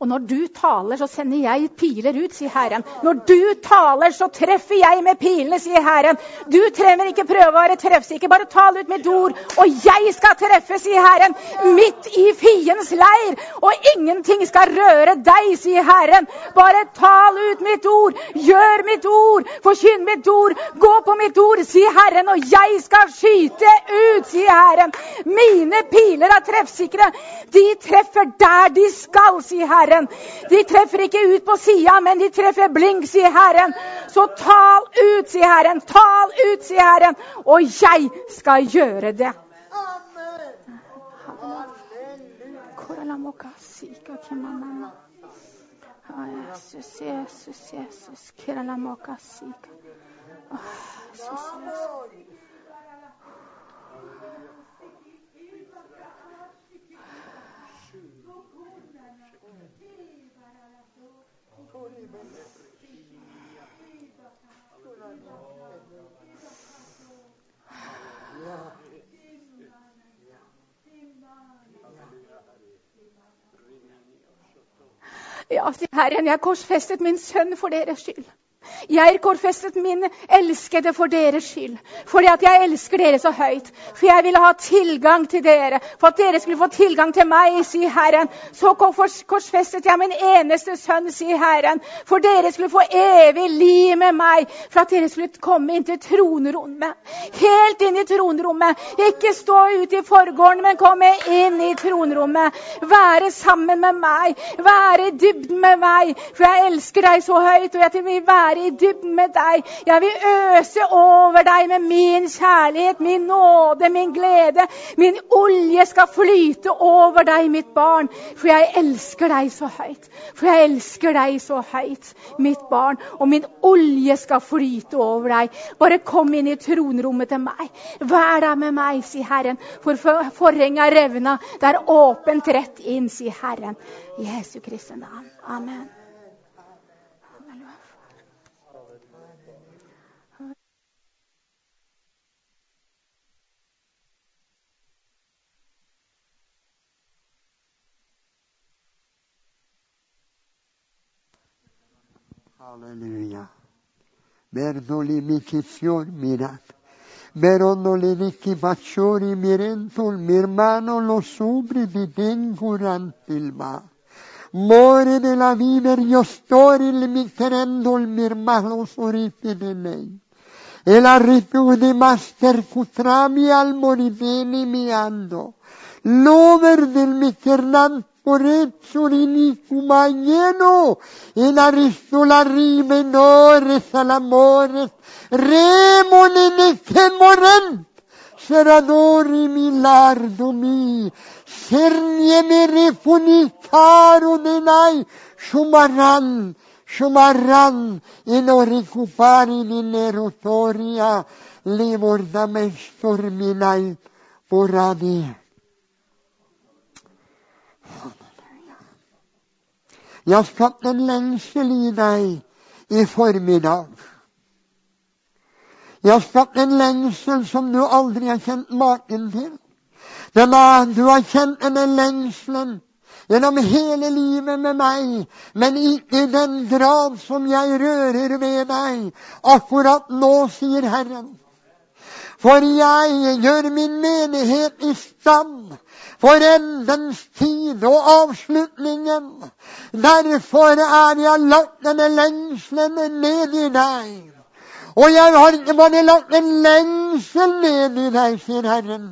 A: Og når du taler, så sender jeg piler ut, sier Herren. Når du taler, så treffer jeg med pilene, sier Herren. Du trenger ikke prøve å være treffsikker. Bare tal ut mitt ord, og jeg skal treffe, sier Herren. Midt i fiendens leir. Og ingenting skal røre deg, sier Herren. Bare tal ut mitt ord. Gjør mitt ord. Forkynn mitt ord. Gå på mitt ord, sier Herren. Og jeg skal skyte ut, sier Herren. Mine piler er treffsikre. De treffer der de skal, sier Herren. Herren. De treffer ikke ut på sida, men de treffer blink, sier Herren. Så tal ut, sier Herren. Tal ut, sier Herren. Og jeg skal gjøre det. Jesus, Jesus, Jesus. Jesus, Jesus. Ja, Herren, jeg korsfestet min sønn for deres skyld. Jeg korfestet min elskede for deres skyld. Fordi at jeg elsker dere så høyt. For jeg ville ha tilgang til dere. For at dere skulle få tilgang til meg, sier Herren. Så korsfestet jeg min eneste sønn, sier Herren. For dere skulle få evig liv med meg. For at dere skulle komme inn til tronrommet. Helt inn i tronrommet. Ikke stå ute i forgården, men komme inn i tronrommet. Være sammen med meg. Være i dybden med meg. For jeg elsker deg så høyt. og jeg vil være i dybden med deg. Jeg vil øse over deg med min kjærlighet, min nåde, min glede. Min olje skal flyte over deg, mitt barn, for jeg elsker deg så høyt. For jeg elsker deg så høyt, mitt barn, og min olje skal flyte over deg. Bare kom inn i tronrommet til meg. Vær der med meg, sier Herren, for forhenget revna. Det er åpent rett inn, sier Herren. I Jesu Kristi navn. Amen.
B: Alleluia. Berzolimicissior mirat. Berondolirichi facciori mirentul mirmano lo subri di dengurantil ma. More della viver io storil miterendol mirmano sorite de lei. E la ritude master cutrami al moriveni mi ando. L'over del miternante Corinzurinicumagneno, in Aristolarrimenore Salamores, Remonenechemoren, Seradori milardumi, Serniemere funicaro denai, Shumaran, Shumaran, in oricupari minerotoria, Livor da me storminai, Poradi. Jeg har skapt en lengsel i deg i formiddag. Jeg har skapt en lengsel som du aldri har kjent maken til. Er, du har kjent denne lengselen gjennom hele livet med meg, men ikke i den grad som jeg rører ved deg akkurat nå, sier Herren. For jeg gjør min menighet i stand for endens tid og avslutningen. Derfor er jeg lagt denne lengselen ned i deg. Og jeg har ikke bare lagt en lengsel ned i deg, sier Herren,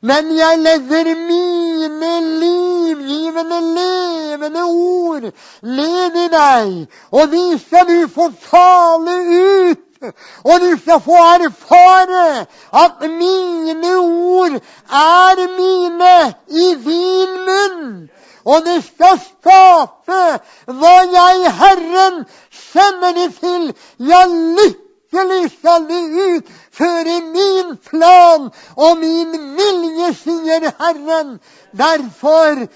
B: men jeg legger mine livgivende, levende ord ned i deg, og de skal du få tale ut og du skal få erfare at mine ord er mine i din munn. Og det skal skape hva jeg, Herren, sender det til. Ja, lykkelig skal det utføre min plan og min vilje, sier Herren. Derfor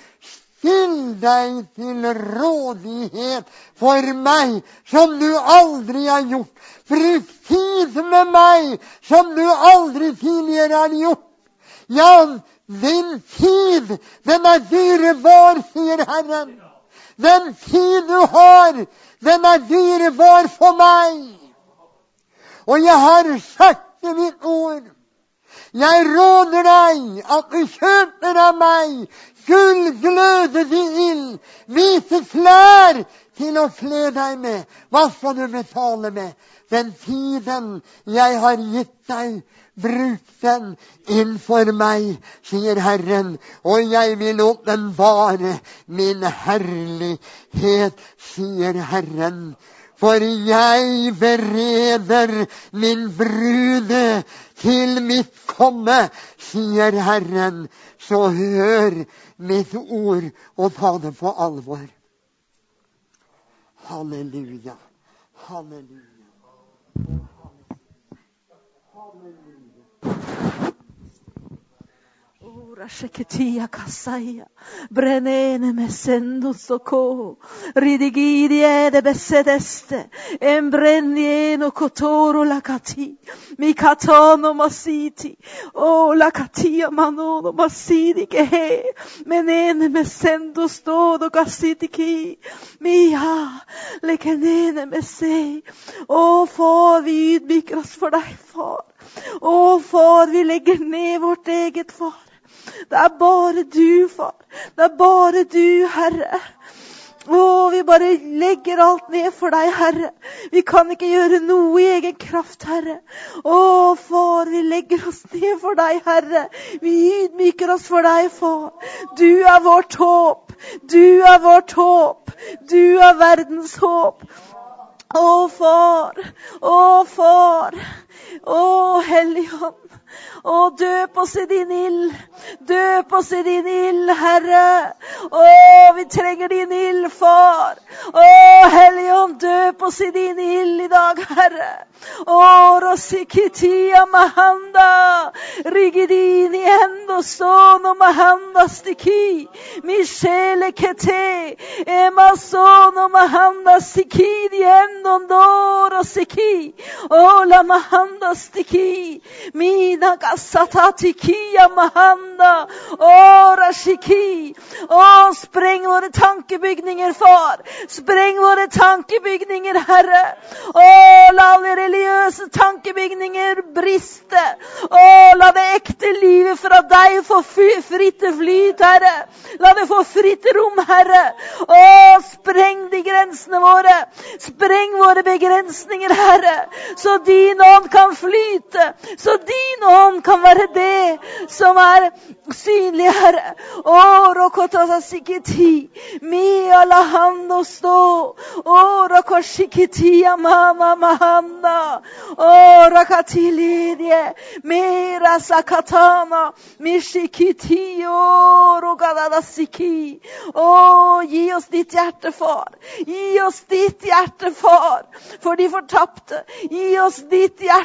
B: still deg til rådighet for meg, som du aldri har gjort. Presis med meg som du aldri tidligere har gjort. Ja, din tid, den er dyrebar, sier Herren. Den tid du har, den er dyrebar for meg. Og jeg har sagt i mitt ord jeg råder deg at du kjøper av meg gull gløde de ild, hvite klær til å kle deg med. Hva skal du betale med? Den tiden jeg har gitt deg, bruk den innenfor meg, sier Herren, og jeg vil åpenbare min herlighet, sier Herren. For jeg bereder min brude til mitt komme, sier Herren. Så hør mitt ord og ta det på alvor. Halleluja. Halleluja.
C: Sheketia kasaya, brenene mesendo soko, ridigidiede bessedeste, embrenieno kotoro lakati, mikatono masiti, o lakatia manono masidi kehe, menene mesendo stodo kasiti ki, mia, lekenene messe, å far, vi ydmyker oss for deg, far. Å, far, vi legger ned vårt eget, far. Det er bare du, far. Det er bare du, Herre. Å, vi bare legger alt ned for deg, Herre. Vi kan ikke gjøre noe i egen kraft, Herre. Å, far, vi legger oss ned for deg, Herre. Vi ydmyker oss for deg, far. Du er vårt håp. Du er vårt håp. Du er verdens håp. Å, far. Å, far. Å, Helligånd. Å, døp oss i din ild. Døp oss i din ild, Herre. Å, vi trenger din ild, far. Å, Helligånd, døp oss i din ild i dag, Herre. Å, rosikitia mahanda. Rigidini endo sono mahanda stiki. Michele kete. Ema sono mahanda stiki di endo ndoro siki. Å, la mahanda stiki. Mina kasatati kia mahanda. Ora rashiki. Å, spreng våre tankebygninger, far. Spreng våre tankebygninger, Herre. Å, la alle religiøse tankebygninger briste. Å, la det ekte livet fra deg få fritt flyt, Herre. La det få fritt rom, Herre. Å, spreng de grensene våre. Spreng våre begrensninger, Herre. Så din ånd kan flyte. Så din ånd kan være det som er synlig, Herre. Å, gi oss ditt hjerte, far. Gi oss ditt hjerte, far. For de fortapte. Gi oss ditt hjerte.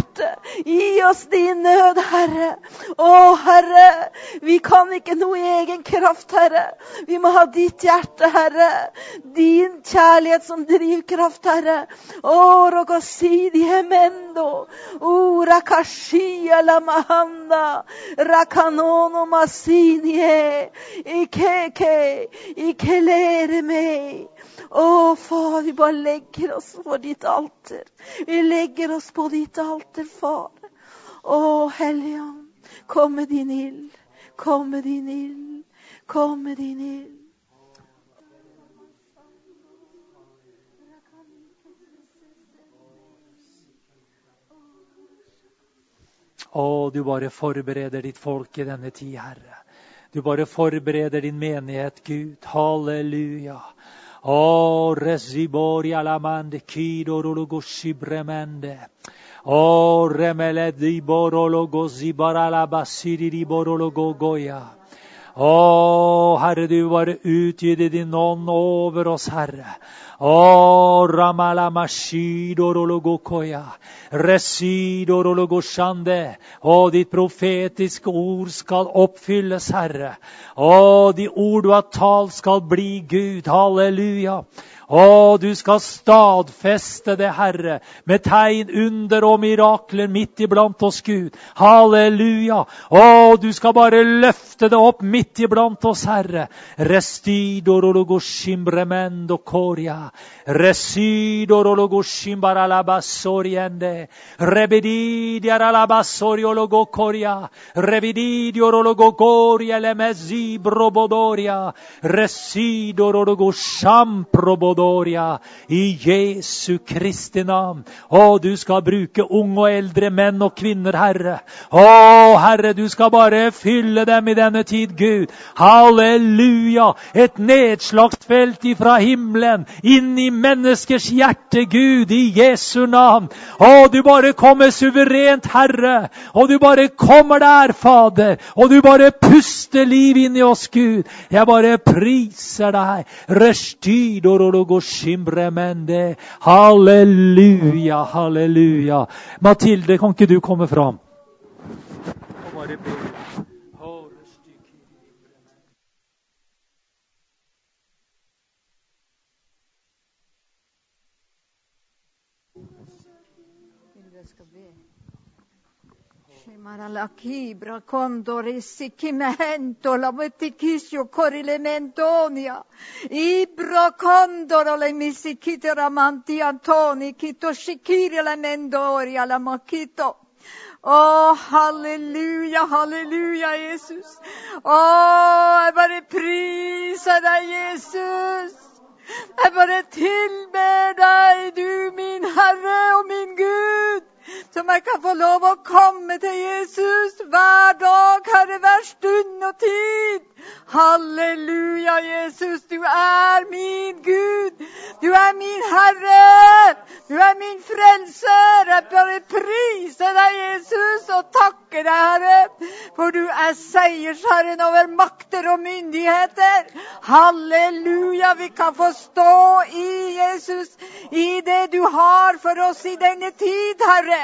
C: Gi oss din nød, Herre. Å, Herre, vi kan ikke noe i egen kraft, Herre. Vi må ha ditt hjerte, Herre. Din kjærlighet som drivkraft, Herre. Å, rogosidi hemendo. O, rakashia la mahanda. Rakanono masinie. Ikeke. Ikelere meg. Å, far, vi bare legger oss på ditt alter. Vi legger oss på ditt alter, far. Å, Hellige kom med din ild. Kom med din ild. Kom med din ild.
D: Å, du bare forbereder ditt folk i denne tid, Herre. Du bare forbereder din menighet, Gud. Halleluja. Å, resibori alamande kidorologo shibremende. Å, remele di borologo zibaralabasiri di borologo goya. Å, Herre, du bare utgyte din ånd over oss, Herre. Å, ramalamashidorologokoya. Residorologoshande. Å, ditt profetiske ord skal oppfylles, Herre. Å, de ord du har talt, skal bli Gud. Halleluja. Å, du skal stadfeste det, Herre, med tegn, under og mirakler midt iblant oss, Gud. Halleluja. Å, du skal bare løfte det opp midt iblant oss, Herre. Restidorologoshimbremendo koria. Residorologoshimbaralabasoriende. Rebididiaralabassoriologo koria. Revididiorologo koria lemezi Residorologo. I Jesu Kristi navn. Å, du skal bruke unge og eldre menn og kvinner, Herre. Å, Herre, du skal bare fylle dem i denne tid, Gud. Halleluja! Et nedslagsfelt ifra himmelen inn i menneskers hjerte, Gud, i Jesu navn. Å, du bare kommer suverent, Herre. Og du bare kommer der, Fader. Og du bare puster liv inn i oss, Gud. Jeg bare priser deg. Restidorologoshimbremende. Halleluja, halleluja. Mathilde, kan ikke du komme fram? Kom bare.
E: Condore sikimento la metikisio corilementonia. Ibra condoro le misikite ramanti Antoni kito shikiri la mendoria la makito. Å, halleluja, halleluja, Jesus. Å, jeg bare priser deg, Jesus. Jeg bare tilber deg, du min Herre og min Gud, som jeg kan få lov å komme til Jesus hver dag, Herre, hver stund og tid. Halleluja, Jesus, du er min Gud. Du er min Herre. Du er min frelser. Jeg bare priser deg, Jesus, og takker deg, Herre, for du er seiersherren over makter og myndigheter. Halleluja, vi kan få stå i Jesus, i det du har for oss i denne tid, Herre.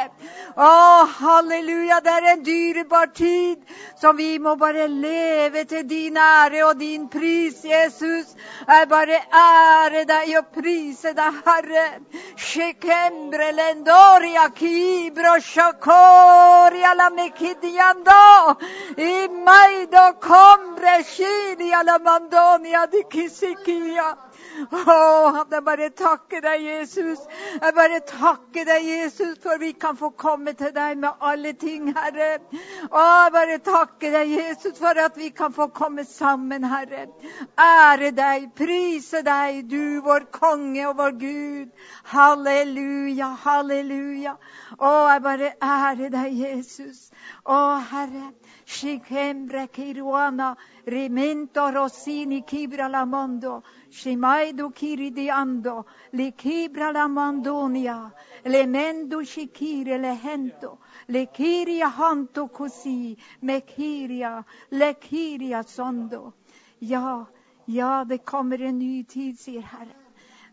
E: Å, halleluja, det er en dyrebar tid som vi må bare leve til din ære og din pris, Jesus. Jeg bare ære deg og prise deg, Herre. Shekembre lendoria kibro shakoria la mekidiando. I maido kombre shiria la mandonia di kisikia. Å, jeg bare takker deg, Jesus. Jeg bare takker deg, Jesus, for vi kan få komme til deg med alle ting, Herre. Å, jeg bare takker deg, Jesus, for at vi kan få komme sammen, Herre. Ære deg, prise deg, du vår konge og vår Gud. Halleluja, halleluja. Å, jeg bare ærer deg, Jesus. Å, Herre. Shikembre kiruana, rimento rossini kibra la mondo. Shimaidu kiridiando, li kibra la mandonia, le mendo shikire le hento, le kiria hanto così, me kiria, le kiria sondo. Ja, ja, det kommer en ny tid, sier Herren.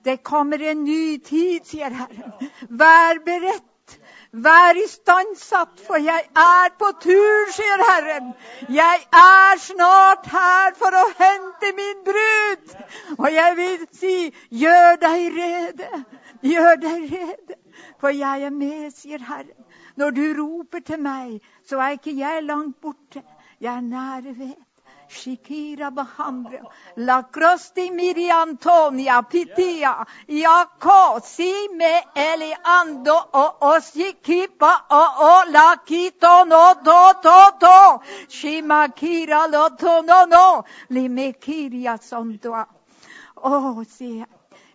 E: Det kommer en ny tid, sier Herren. Vær beredt. Vær istandsatt, for jeg er på tur, sier Herren. Jeg er snart her for å hente min brud. Og jeg vil si, gjør deg rede. Gjør deg rede. For jeg er med, sier Herren. Når du roper til meg, så er ikke jeg langt borte. Jeg er nære ved. Shikira Bahambra, La Crosti Miri Antonia Pitia, Yako, Si me Eliando, O Osikipa, O O La Kito no to to to, Shimakira lo to no no, Limekiria Sondoa. Å, se,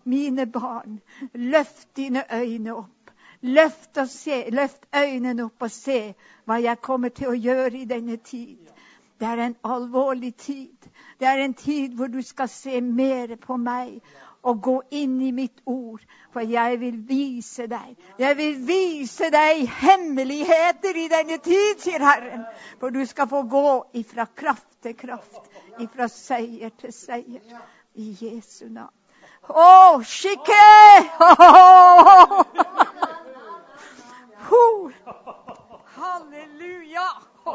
E: mine barn, løft dine øyne opp. Løft, se, løft øynene opp og se hva jeg kommer til å gjøre i denne tid. Det er en alvorlig tid. Det er en tid hvor du skal se mer på meg og gå inn i mitt ord. For jeg vil vise deg. Jeg vil vise deg hemmeligheter i denne tid, sier Herren. For du skal få gå ifra kraft til kraft. Ifra seier til seier. I Jesu navn. Å, skikke! Halleluja!
D: Å,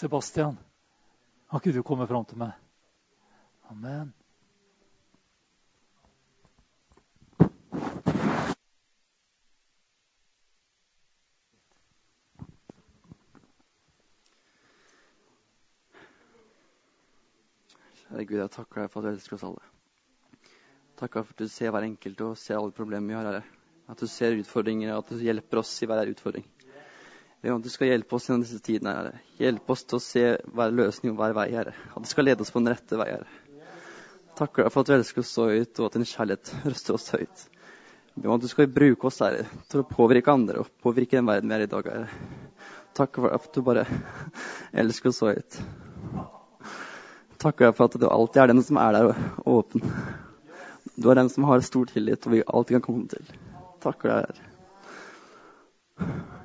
D: Sebastian, kan ikke du komme fram til meg? Amen.
F: Herre Gud, jeg takker deg for at du elsker oss alle. Takker for at du ser hver enkelt og ser alle problemer vi har, her. At du ser utfordringer, og at du hjelper oss i hver utfordring. Ber om at du skal hjelpe oss gjennom disse tidene, Herre. Hjelpe oss til å se hver løsning og hver vei, Herre. At du skal lede oss på den rette vei, Herre. Takker deg for at du elsker oss så høyt, og at din kjærlighet røster oss høyt. Be om at du skal bruke oss, Herre, til å påvirke andre og påvirke den verden vi er i dag, Herre. Takk for at du bare elsker oss så høyt takker deg for at du alltid er den som er der og åpen. Du er den som har stor tillit, og vi alltid kan komme til. Takker deg. her.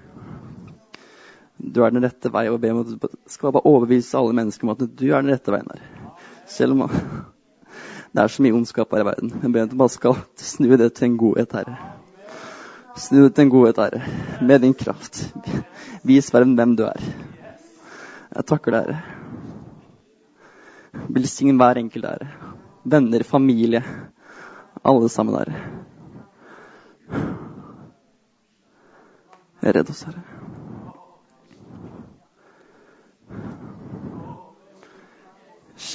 F: Du er den rette vei, og be om skal bare overbevise alle mennesker om at du er den rette veien her. Selv om det er så mye ondskap her i verden. Jeg ber om at du bare skal snu det til en godhet, Herre. Snu det til en godhet, Herre, med din kraft. Vis verden hvem du er. Jeg takker deg, Herre. Velsign hver enkelt Herre. Venner, familie. Alle sammen der. Redd oss, Herre.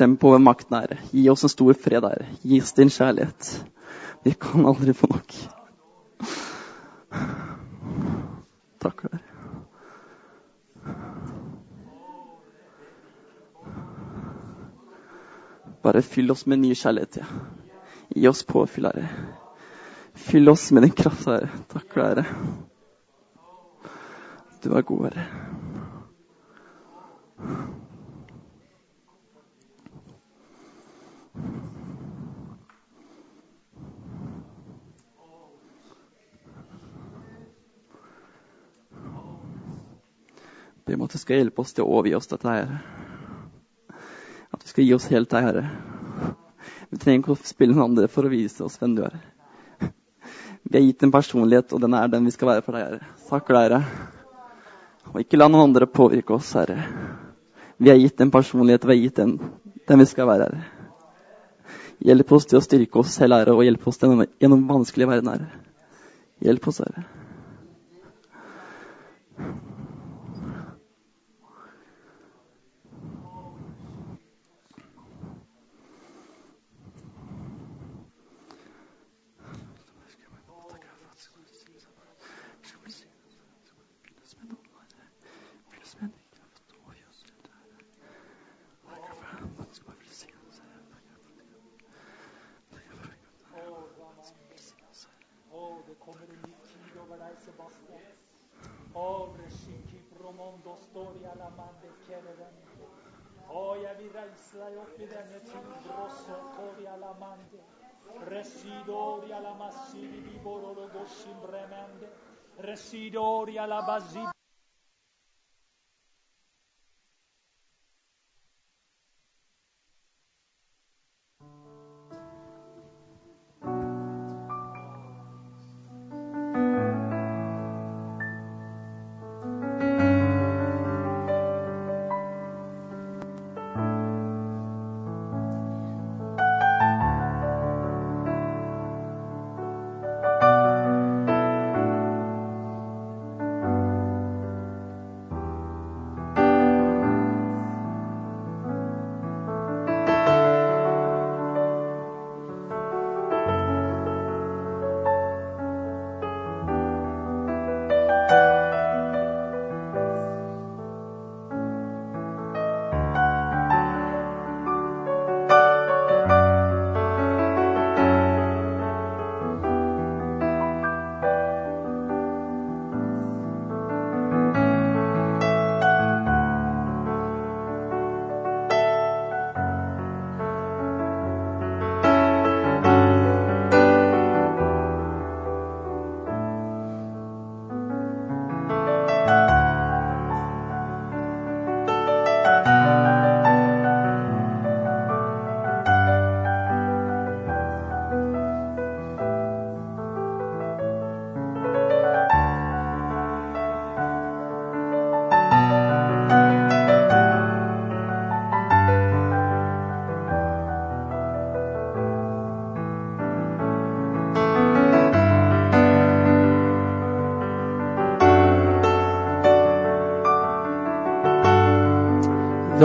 F: Kjemp over makten, Herre. Gi oss en stor fred, Herre. Gi oss din kjærlighet. Vi kan aldri få nok. Takk, Herre. Bare fyll oss med ny kjærlighet. Ja. Gi oss påfyll, Herre. Fyll oss med din kraft, Herre. Takk, Herre. Du er god, Herre. At du skal hjelpe oss til å overgi oss dette her. At du skal gi oss helt deg, Herre. Vi trenger ikke å spille noen andre for å vise oss hvem du er. Vi er gitt en personlighet, og den er den vi skal være for deg, Herre. Takker deg, Herre. Og ikke la noen andre påvirke oss, Herre. Vi er gitt en personlighet, vi er gitt den, den vi skal være, Herre. Hjelp oss til å styrke oss selv, Herre, og hjelp oss gjennom, gjennom vanskelige verden, Herre. Hjelp oss, Herre.
D: Residoria la massivi di bororo goshim bremende. Residoria la basi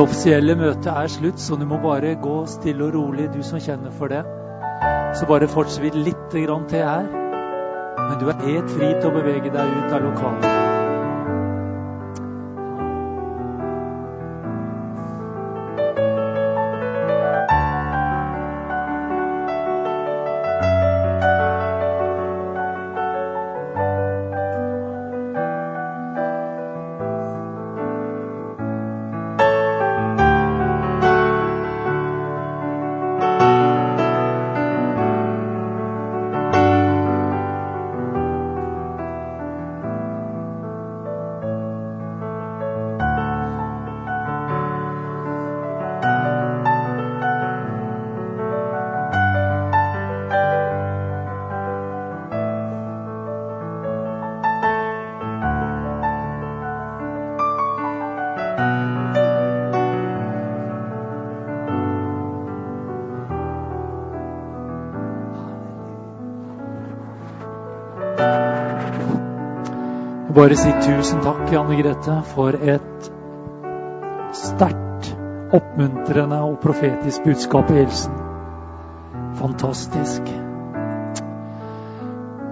D: offisielle møtet er slutt, så du må bare gå stille og rolig, du som kjenner for det. Så bare fortsetter vi litt til her. Men du er helt fri til å bevege deg ut av lokalet. Bare si tusen takk, Anne Grete, for et sterkt, oppmuntrende og profetisk budskap i hilsen. Fantastisk.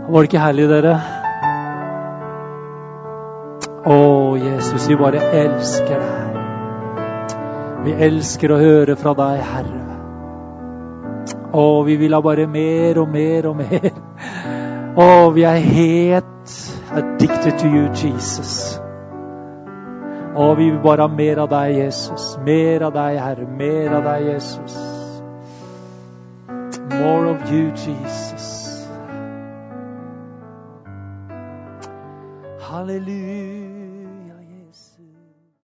D: Var det ikke herlig, dere? Å, Jesus, vi bare elsker deg. Vi elsker å høre fra deg, Herre. Å, vi vil ha bare mer og mer og mer. Å, vi er helt addicted to you, Jesus. Å, vi vil bare ha mer av deg, Jesus. Mer av deg, Herre. Mer av deg, Jesus. More of you, Jesus.